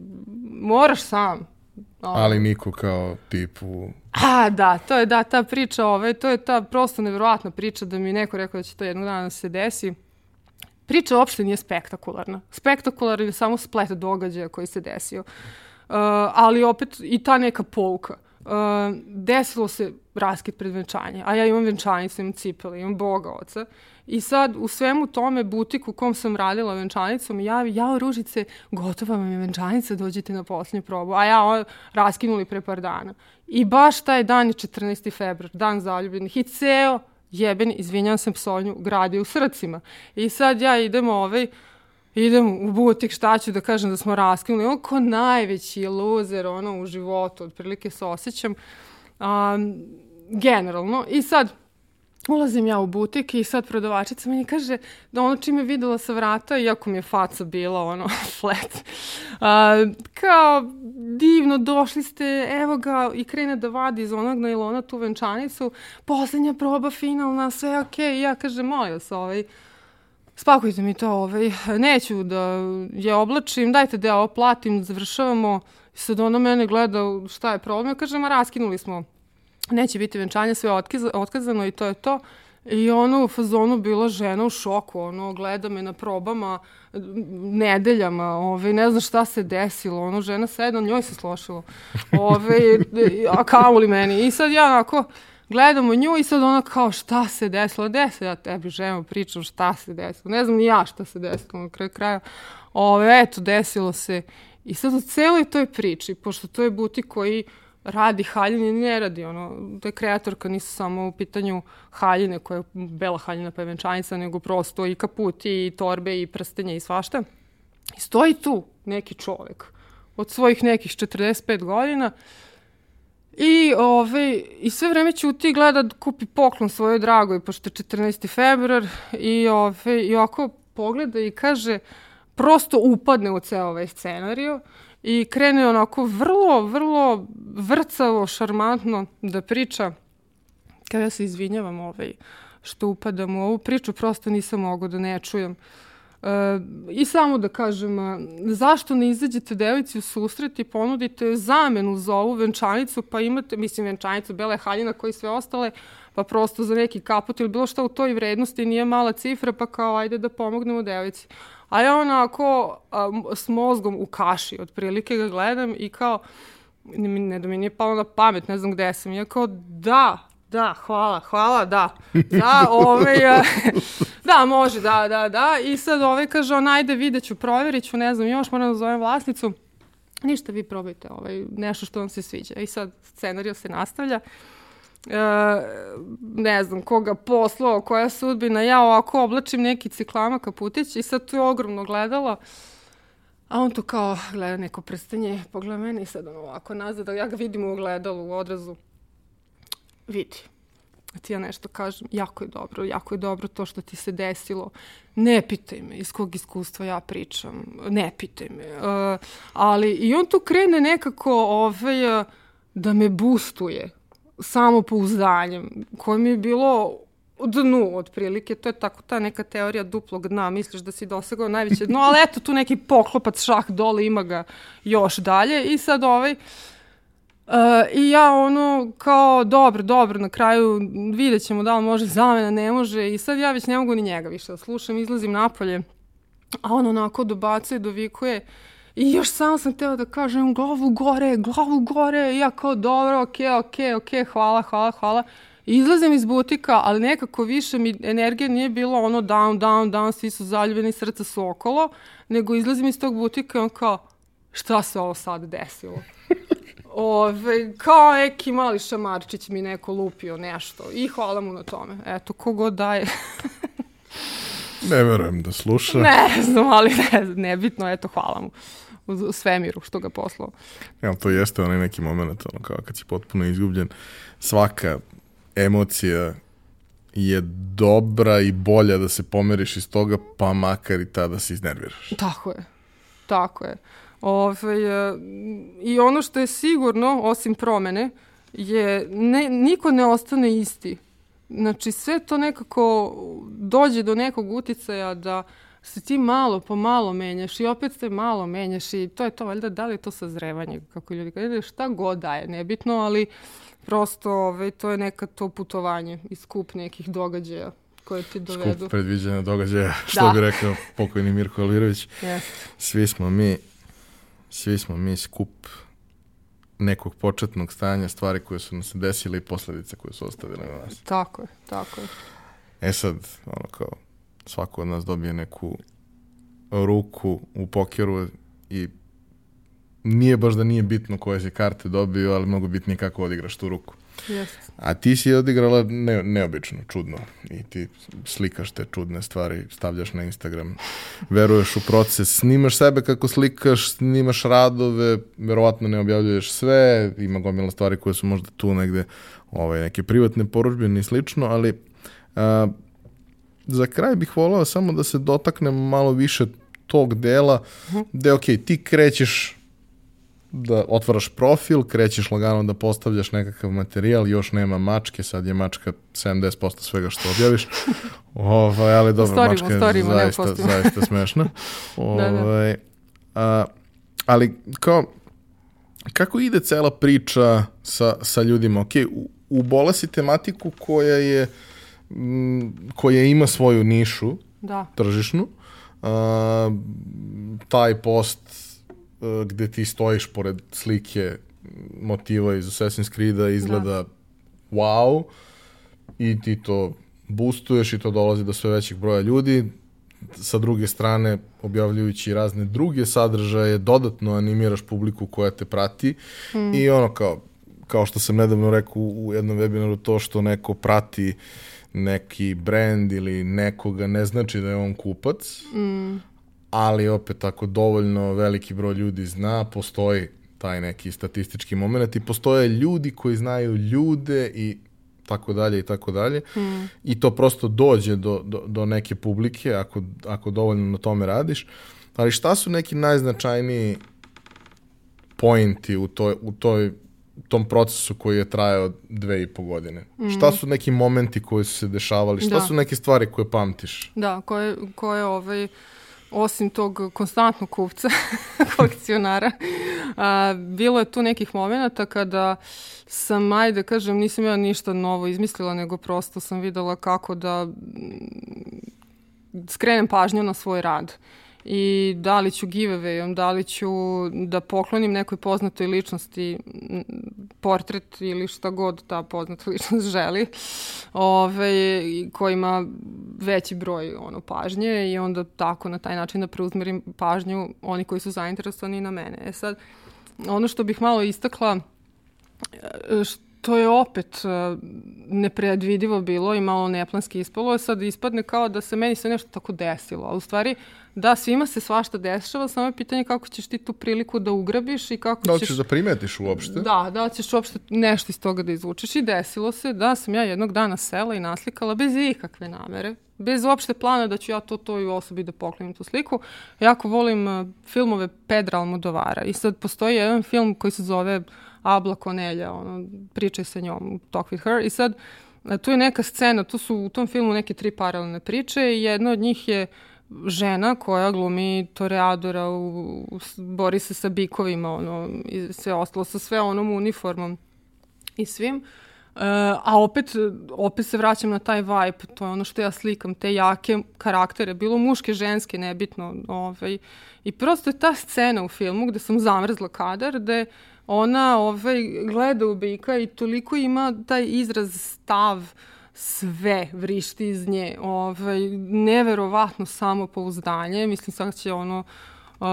moraš sam Ali niko kao tipu... A, da, to je da, ta priča, ove, to je ta prosto nevjerovatna priča da mi neko rekao da će to jednog dana da se desi. Priča uopšte nije spektakularna. Spektakularna je samo splet događaja koji se desio. Uh, ali opet i ta neka pouka. Uh, desilo se raskid pred venčanje, a ja imam venčanicu, imam cipele, imam Boga oca. I sad u svemu tome butik u kom sam radila venčanicom mi javi, jao Ružice, gotova vam je venčanica, dođite na posljednju probu. A ja o, raskinuli pre par dana. I baš taj dan je 14. februar, dan zaljubljenih. I ceo jeben, izvinjam se psovnju, gradi u srcima. I sad ja idem ovaj, idem u butik, šta ću da kažem da smo raskinuli. On ko najveći loser ono, u životu, otprilike se osjećam. Um, generalno. I sad, ulazim ja u butik i sad prodavačica meni kaže da ono čime je videla sa vrata, iako mi je faca bila ono flat, uh, kao divno, došli ste, evo ga, i krene da vadi iz onog nailona tu venčanicu, poslednja proba finalna, sve je okej, okay. ja kažem, molim vas, ovaj, spakujte mi to, ovaj, neću da je oblačim, dajte da ja ovo platim, završavamo, i sad ona mene gleda šta je problem, ja kažem, a raskinuli smo neće biti venčanje, sve otkiz, otkazano i to je to. I ono u fazonu bila žena u šoku, ono, gleda me na probama nedeljama, ove, ne znam šta se desilo, ono, žena sedna, njoj se slošilo, ove, a kao li meni. I sad ja onako gledamo nju i sad ona kao šta se desilo, desilo, ja tebi žena pričam šta se desilo, ne znam ni ja šta se desilo na kraju kraja, ove, eto, desilo se. I sad u celoj toj priči, pošto to je butik koji radi haljine, ne radi ono, da je kreatorka nisu samo u pitanju haljine koja je bela haljina pa je venčanica, nego prosto i kaputi i torbe i prstenje i svašta. I stoji tu neki čovek od svojih nekih 45 godina I, ove, I sve vreme ćuti i gleda da kupi poklon svojoj dragoj, pošto je 14. februar, i, ove, i oko pogleda i kaže, prosto upadne u ceo ovaj scenariju i krene onako vrlo, vrlo vrcavo, šarmantno da priča. Kada ja se izvinjavam ovaj, što upadam u ovu priču, prosto nisam mogo da ne čujem. E, I samo da kažem, zašto ne izađete devojci u susret i ponudite zamenu za ovu venčanicu, pa imate, mislim, venčanicu bele haljina koji sve ostale, pa prosto za neki kaput ili bilo šta u toj vrednosti nije mala cifra, pa kao ajde da pomognemo devojci. A ja onako a, s mozgom u kaši, otprilike ga gledam i kao, ne, ne da mi nije palo na pamet, ne znam gde sam. Ja kao, da, da, hvala, hvala, da. Da, ovaj, da, može, da, da, da. I sad ovaj kaže, on, ajde, vidjet ću, provjerit ću, ne znam, još moram da zovem vlasnicu. Ništa, vi probajte ovaj, nešto što vam se sviđa. I sad scenario se nastavlja. E, ne znam koga poslao, koja sudbina, ja ovako oblačim neki ciklama kaputić i sad tu je ogromno gledalo. A on tu kao gleda neko prstenje, pogleda mene i sad on ovako nazad, ja ga vidim u ogledalu, u odrazu. Vidi, ti ja nešto kažem, jako je dobro, jako je dobro to što ti se desilo. Ne pitaj me iz kog iskustva ja pričam, ne pitaj me. Uh, ali i on tu krene nekako ovaj, da me boostuje samopouzdanjem, koje mi je bilo dnu otprilike, to je tako ta neka teorija duplog dna, misliš da si dosegao najveće dno, ali eto tu neki poklopac šah dole, ima ga još dalje i sad ovaj, Uh, I ja ono kao dobro, dobro, na kraju vidjet ćemo da li može zamena, ne može i sad ja već ne mogu ni njega više da slušam, izlazim napolje, a on onako dobacuje, dovikuje, uh, I još samo sam teo da kažem glavu gore, glavu gore, i ja kao dobro, okej, okay, okej, okay, okej, okay, hvala, hvala, hvala. Izlazim iz butika, ali nekako više mi energija nije bilo ono down, down, down, svi su zaljubljeni, srca su okolo, nego izlazim iz tog butika i on kao, šta se ovo sad desilo? Ove, kao neki mali šamarčić mi neko lupio nešto i hvala mu na tome. Eto, kogod daje. ne verujem da sluša. Ne znam, ali ne, nebitno, eto, hvala mu u svemiru što ga poslao. Ja, to jeste onaj neki moment, ono, kao kad si potpuno izgubljen. Svaka emocija je dobra i bolja da se pomeriš iz toga, pa makar i tada se iznerviraš. Tako je. Tako je. Ove, I ono što je sigurno, osim promene, je ne, niko ne ostane isti. Znači, sve to nekako dođe do nekog uticaja da se ti malo po malo menjaš i opet se malo menjaš i to je to, valjda da li je to sazrevanje, kako ljudi kažu, šta god daje, nebitno, ali prosto ovaj, to je neka to putovanje i skup nekih događaja koje ti dovedu. Skup predviđena događaja, što da. bi rekao pokojni Mirko Alirović. Yes. Svi smo mi, svi smo mi skup nekog početnog stanja, stvari koje su nam se desile i posledice koje su ostavile na nas. Tako je, tako je. E sad, ono kao, svako od nas dobije neku ruku u pokeru i nije baš da nije bitno koje si karte dobio, ali mnogo bitnije kako odigraš tu ruku. Yes. A ti si odigrala ne, neobično, čudno. I ti slikaš te čudne stvari, stavljaš na Instagram, veruješ u proces, snimaš sebe kako slikaš, snimaš radove, verovatno ne objavljuješ sve, ima gomila stvari koje su možda tu negde ovaj, neke privatne poručbine i slično, ali a, za kraj bih volao samo da se dotaknem malo više tog dela, uh -huh. gde, ok, ti krećeš da otvaraš profil, krećeš lagano da postavljaš nekakav materijal, još nema mačke, sad je mačka 70% svega što objaviš. Ovaj, ali dobro, storimo, mačka je storimo, zaista, zaista smešna. Ovaj, da, da. Ovaj, a, ali kao, kako ide cela priča sa, sa ljudima? Ok, u, ubole si tematiku koja je m, koja ima svoju nišu da. tržišnu. A, taj post E, gde ti stojiš pored slike motiva iz Assassin's Creed-a izgleda da. wow i ti to boostuješ i to dolazi do sve većih broja ljudi sa druge strane objavljujući razne druge sadržaje dodatno animiraš publiku koja te prati mm. i ono kao kao što sam nedavno rekao u jednom webinaru to što neko prati neki brand ili nekoga ne znači da je on kupac mm ali opet ako dovoljno veliki broj ljudi zna, postoji taj neki statistički moment i postoje ljudi koji znaju ljude i tako dalje i tako dalje mm. i to prosto dođe do, do, do neke publike ako, ako dovoljno na tome radiš. Ali šta su neki najznačajniji pointi u toj, u toj tom procesu koji je trajao dve i po godine? Mm. Šta su neki momenti koji su se dešavali? Šta da. su neke stvari koje pamtiš? Da, koje, koje ovaj, osim tog konstantnog kupca, kolekcionara, a, bilo je tu nekih momenta kada sam, ajde kažem, nisam ja ništa novo izmislila, nego prosto sam videla kako da skrenem pažnju na svoj rad i da li ću giveawayom, da li ću da poklonim nekoj poznatoj ličnosti portret ili šta god ta poznata ličnost želi, ove, koji ima veći broj ono, pažnje i onda tako na taj način da preuzmerim pažnju oni koji su zainteresovani na mene. E sad, ono što bih malo istakla, što to je opet uh, nepredvidivo bilo i malo neplanski ispalo. Sad ispadne kao da se meni sve nešto tako desilo, a u stvari da, svima se svašta dešava, samo je pitanje kako ćeš ti tu priliku da ugrabiš i kako da ćeš... Da da primetiš uopšte. Da, da ćeš uopšte nešto iz toga da izvučeš. I desilo se da sam ja jednog dana sela i naslikala bez ikakve namere, bez uopšte plana da ću ja to toj osobi da poklonim tu sliku. Jako volim uh, filmove Pedra Almodovara i sad postoji jedan film koji se zove Abla Konelja, ono, pričaj sa njom, talk with her. I sad, e, tu je neka scena, tu su u tom filmu neke tri paralelne priče i jedna od njih je žena koja glumi toreadora, u, u, bori se sa bikovima, ono, i sve ostalo, sa sve onom uniformom i svim. Uh, a opet, opet se vraćam na taj vibe, to je ono što ja slikam, te jake karaktere, bilo muške, ženske, nebitno. Ovaj. I prosto je ta scena u filmu gde sam zamrzla kadar, gde uh, ona ovaj, gleda u bika i toliko ima taj izraz stav sve vrišti iz nje. Ovaj, neverovatno samopouzdanje. Mislim, sad će ono uh,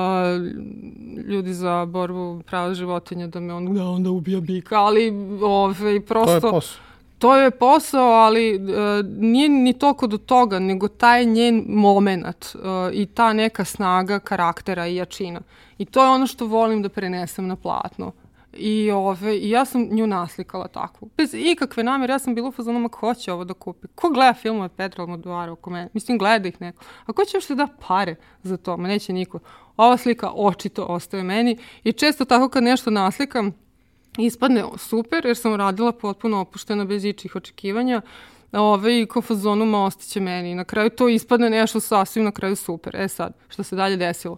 ljudi za borbu prava životinja da me on da onda ubija bika, ali ovaj, prosto... To je posao. To je posao, ali uh, nije ni toliko do toga, nego taj njen moment uh, i ta neka snaga karaktera i jačina. I to je ono što volim da prenesem na platno. I, ove, I ja sam nju naslikala tako. Bez ikakve namere, ja sam bila u fazonu, ma ko će ovo da kupi? Ko gleda filmove Petra Almodovara oko mene? Mislim, gleda ih neko. A ko će još da pare za to? Ma neće niko. Ova slika očito ostaje meni i često tako kad nešto naslikam, ispadne super, jer sam radila potpuno opušteno, bez ičih očekivanja, ove, i ko fazonu ma ostiće meni. Na kraju to ispadne nešto sasvim na kraju super. E sad, što se dalje desilo?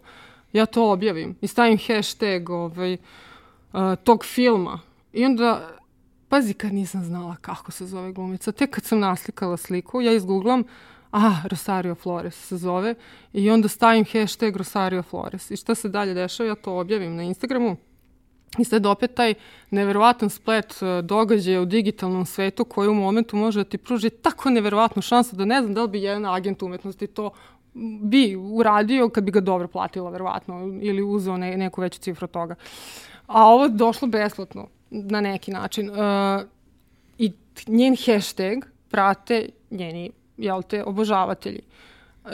Ja to objavim i stavim hashtag ovaj, uh, tog filma. I onda, pazi kad nisam znala kako se zove glumica, tek kad sam naslikala sliku, ja izgooglam, a, Rosario Flores se zove, i onda stavim hashtag Rosario Flores. I šta se dalje dešava, ja to objavim na Instagramu. I sad opet taj neverovatan splet e, događaja u digitalnom svetu koji u momentu može da ti pruži tako neverovatnu šansu da ne znam da li bi jedan agent umetnosti to bi uradio kad bi ga dobro platila, verovatno, ili uzeo ne, neku veću cifru toga. A ovo je došlo besplatno na neki način. Uh, I njen hashtag prate njeni, jel te, obožavatelji.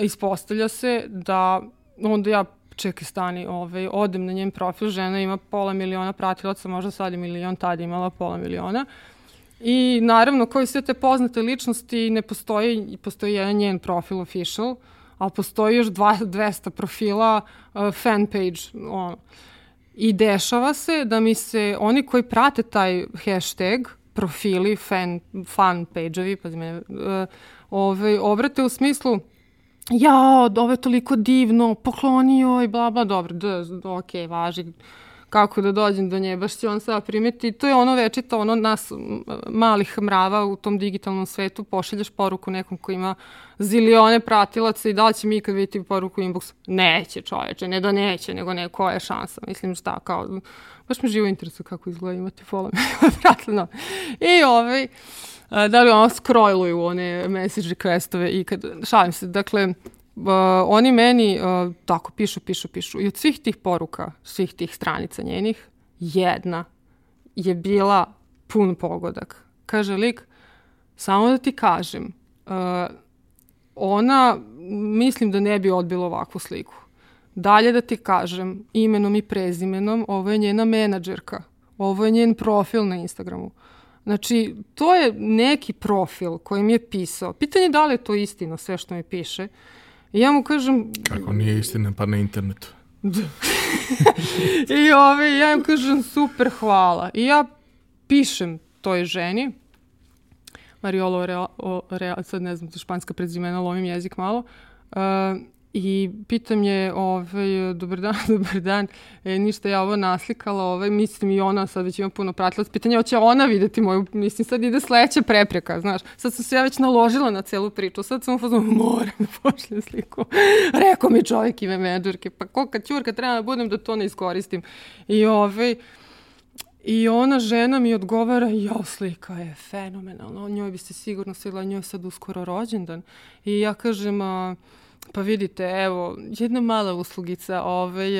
Ispostavlja se da onda ja čekaj stani, ovaj, odem na njen profil, žena ima pola miliona pratilaca, možda sad je milion, tad imala pola miliona. I naravno, kao i sve te poznate ličnosti, ne postoji, postoji jedan njen profil official, ali postoji još dva, 200 profila uh, fan page, ono. I dešava se da mi se oni koji prate taj hashtag, profili, fan, fan page-ovi, pazi me, uh, ovaj, obrate u smislu ja, ovo je toliko divno, poklonio i bla, bla, dobro, da, ok, važi kako da dođem do nje, baš će on sada primeti. To je ono večito, ono nas malih mrava u tom digitalnom svetu, pošalješ poruku nekom ko ima zilione pratilaca i da li će mi kad vidjeti poruku inbox? Neće čoveče, ne da neće, nego ne, koja je šansa. Mislim šta, kao, baš me živo interesuje kako izgleda imati pola pratila. I ovaj, da li ono scrolluju one message requestove i kad, šalim se, dakle, uh, oni meni uh, tako pišu, pišu, pišu i od svih tih poruka, svih tih stranica njenih, jedna je bila pun pogodak. Kaže lik, samo da ti kažem, uh, ona, mislim da ne bi odbila ovakvu sliku. Dalje da ti kažem, imenom i prezimenom, ovo je njena menadžerka, ovo je njen profil na Instagramu. Znači, to je neki profil koji mi je pisao. Pitanje je da li je to istina, sve što mi piše. I ja mu kažem... Kako nije istina, pa na internetu. I ove, ja mu kažem, super, hvala. I ja pišem toj ženi, Mariolo Real, Real, sad ne znam, to španska predzimena, lovim jezik malo, uh, I pitam je, ovaj, dobar dan, dobar dan, e, ništa ja ovo naslikala, ovaj, mislim i ona sad već ima puno pratilac. Pitanje, hoće ona videti moju, mislim, sad ide sledeća prepreka, znaš. Sad sam se ja već naložila na celu priču, sad sam ufazno, moram da pošljem sliku. Rekao mi čovjek ime medurke, pa kolika ćurka treba da budem da to ne iskoristim. I ovaj, I ona žena mi odgovara, jo, slika je fenomenalna, njoj biste sigurno sila, njoj sad uskoro rođendan. I ja kažem, a, Pa vidite, evo, jedna mala uslugica, ovaj,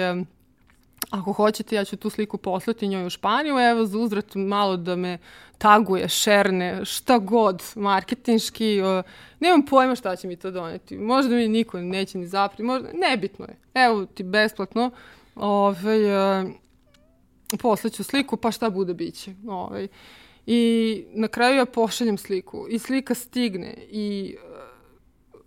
ako hoćete, ja ću tu sliku poslati njoj u Španiju, evo, za uzrat malo da me taguje, šerne, šta god, marketinški, uh, nemam pojma šta će mi to doneti. Možda mi niko neće ni zapriti, možda, nebitno je. Evo ti besplatno, ovaj, uh, poslaću sliku, pa šta bude biće. Ovaj. I na kraju ja pošaljem sliku i slika stigne i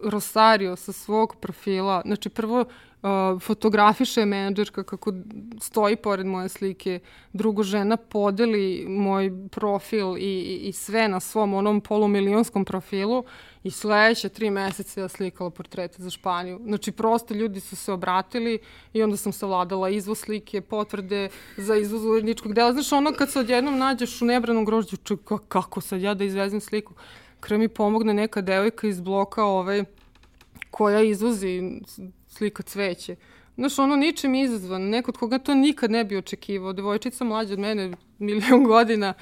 Rosario sa svog profila, znači prvo uh, fotografiše menadžerka kako stoji pored moje slike, drugo žena podeli moj profil i, i, i sve na svom onom polumilionskom profilu i sledeće tri meseca ja slikala portrete za Španiju. Znači prosto ljudi su se obratili i onda sam savladala izvoz slike, potvrde za izvoz uredničkog dela. Znaš ono kad se odjednom nađeš u nebranom grožđu, čekaj kako sad ja da izvezem sliku? Kraj mi pomogne neka devojka iz bloka ovaj, koja izvozi slika cveće. Znaš, ono ničem izazvan, neko od koga to nikad ne bi očekivao. Devojčica mlađa od mene milion godina,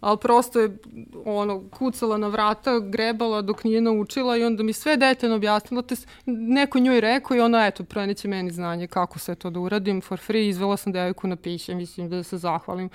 ali prosto je ono, kucala na vrata, grebala dok nije naučila i onda mi sve detaljno objasnila, te neko njoj rekao i ona, eto, preneće meni znanje kako se to da uradim for free, izvela sam devojku na piće, mislim da se zahvalim.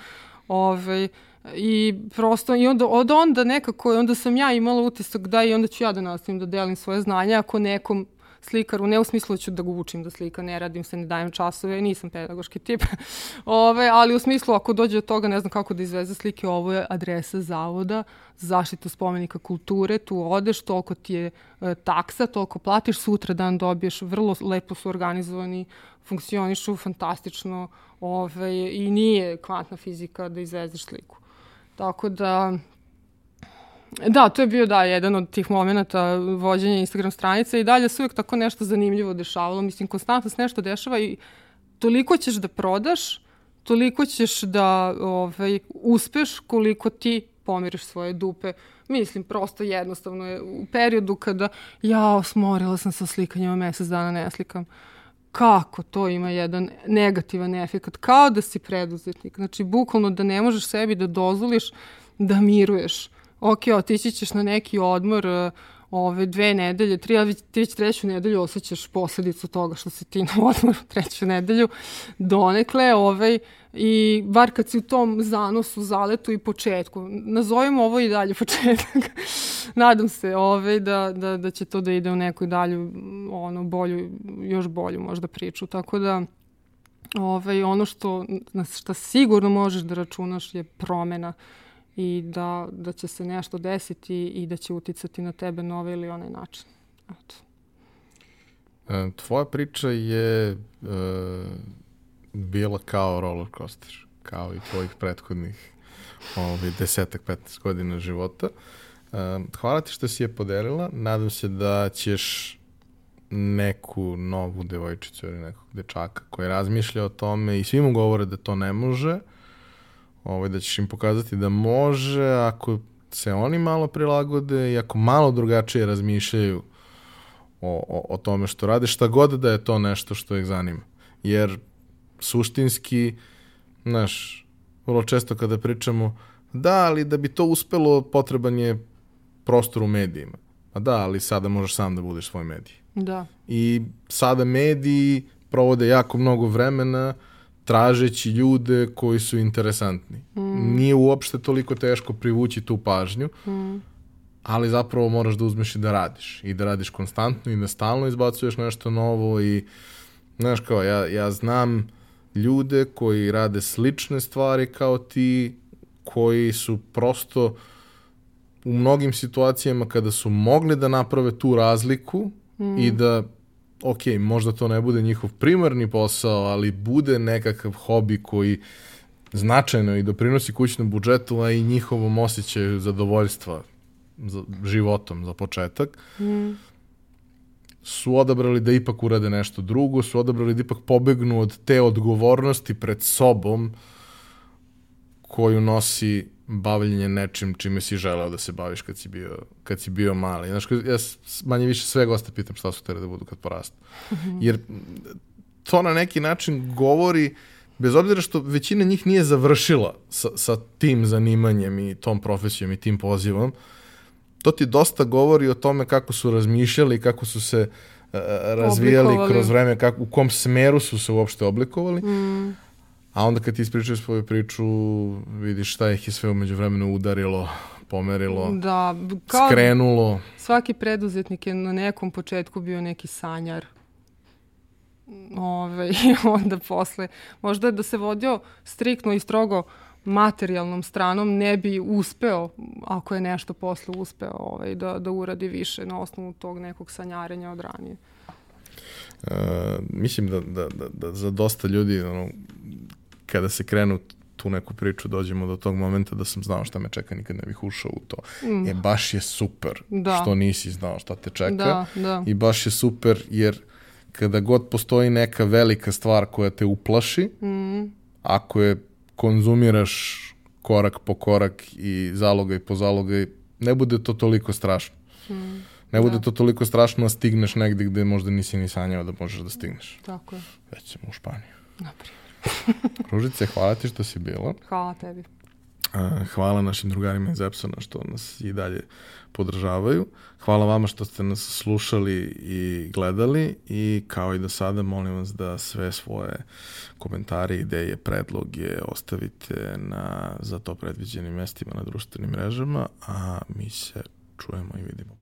Ove, ovaj, I prosto, i onda, od onda nekako, onda sam ja imala utisak da i onda ću ja da nastavim da delim svoje znanje, ako nekom slikaru, ne u smislu da ću da ga učim da slika, ne radim se, ne dajem časove, nisam pedagoški tip, Ove, ali u smislu ako dođe do toga, ne znam kako da izveze slike, ovo je adresa zavoda za zaštitu spomenika kulture, tu odeš, toliko ti je e, taksa, toliko platiš, sutra dan dobiješ, vrlo lepo su organizovani, funkcionišu fantastično ove, i nije kvantna fizika da izvezeš sliku. Tako da, Da, to je bio da, jedan od tih momenta vođenja Instagram stranice i dalje se uvijek tako nešto zanimljivo dešavalo. Mislim, konstantno se nešto dešava i toliko ćeš da prodaš, toliko ćeš da ovaj, uspeš koliko ti pomiriš svoje dupe. Mislim, prosto jednostavno je u periodu kada ja smorila sam sa slikanjima, mesec dana ne slikam kako to ima jedan negativan efekt, kao da si preduzetnik. Znači, bukvalno da ne možeš sebi da dozvoliš da miruješ. Ok, otići ćeš na neki odmor, uh, ove dve nedelje, tri, ali ti već treću nedelju osjećaš posledicu toga što si ti na odmoru treću nedelju donekle, ovaj, i bar kad si u tom zanosu, zaletu i početku, nazovimo ovo i dalje početak, nadam se ovaj, da, da, da će to da ide u neku dalju, ono, bolju, još bolju možda priču, tako da ovaj, ono što, na što sigurno možeš da računaš je promena i da, da će se nešto desiti i da će uticati na tebe na ovaj ili onaj način. Eto. E, tvoja priča je e, bila kao roller coaster, kao i tvojih prethodnih ovaj, desetak, 15 godina života. E, hvala ti što si je podelila. Nadam se da ćeš neku novu devojčicu ili nekog dečaka koji razmišlja o tome i svi mu govore da to ne može, ovaj, da ćeš im pokazati da može ako se oni malo prilagode i ako malo drugačije razmišljaju o, o, o tome što rade, šta god da je to nešto što ih zanima. Jer suštinski, znaš, vrlo često kada pričamo, da, ali da bi to uspelo, potreban je prostor u medijima. A da, ali sada možeš sam da budeš svoj medij. Da. I sada mediji provode jako mnogo vremena uh, tražeći ljude koji su interesantni. Mm. Nije uopšte toliko teško privući tu pažnju, mm. ali zapravo moraš da uzmeš i da radiš. I da radiš konstantno i da stalno izbacuješ nešto novo i znaš kao, ja, ja znam ljude koji rade slične stvari kao ti, koji su prosto u mnogim situacijama kada su mogli da naprave tu razliku mm. i da ok, možda to ne bude njihov primarni posao, ali bude nekakav hobi koji značajno i doprinosi kućnom budžetu, a i njihovom osjećaju zadovoljstva za životom za početak, mm. su odabrali da ipak urade nešto drugo, su odabrali da ipak pobegnu od te odgovornosti pred sobom koju nosi bavljenje nečim čime si želeo da se baviš kad si bio, kad si bio mali. Znaš, ja manje više sve goste pitam šta su tere da budu kad porastu. Jer to na neki način govori, bez obzira što većina njih nije završila sa, sa tim zanimanjem i tom profesijom i tim pozivom, to ti dosta govori o tome kako su razmišljali, kako su se uh, razvijali oblikovali. kroz vreme, kako, u kom smeru su se uopšte oblikovali. Mm A onda kad ti ispričaš svoju priču, vidiš šta ih je sve umeđu vremenu udarilo, pomerilo, da, kao skrenulo. Svaki preduzetnik je na nekom početku bio neki sanjar. Ove, I onda posle, možda da se vodio striktno i strogo materijalnom stranom ne bi uspeo, ako je nešto posle uspeo ovaj, da, da uradi više na osnovu tog nekog sanjarenja od ranije. Uh, mislim da, da, da, da za dosta ljudi ono, kada se krenu tu neku priču dođemo do tog momenta da sam znao šta me čeka, nikad ne bih ušao u to. Mm. E, baš je super da. što nisi znao šta te čeka da, da. i baš je super jer kada god postoji neka velika stvar koja te uplaši, mm. ako je konzumiraš korak po korak i zalogaj po zalogaj, ne bude to toliko strašno. Mm. Ne bude da. to toliko strašno da stigneš negde gde možda nisi ni sanjao da možeš da stigneš. Tako je. Već ćemo u Španiju. Naprijed. Ružice, hvala ti što si bila. Hvala tebi. Hvala našim drugarima iz Epsona što nas i dalje podržavaju. Hvala vama što ste nas slušali i gledali i kao i do sada molim vas da sve svoje komentare, ideje, predloge ostavite na za to predviđenim mestima na društvenim mrežama, a mi se čujemo i vidimo.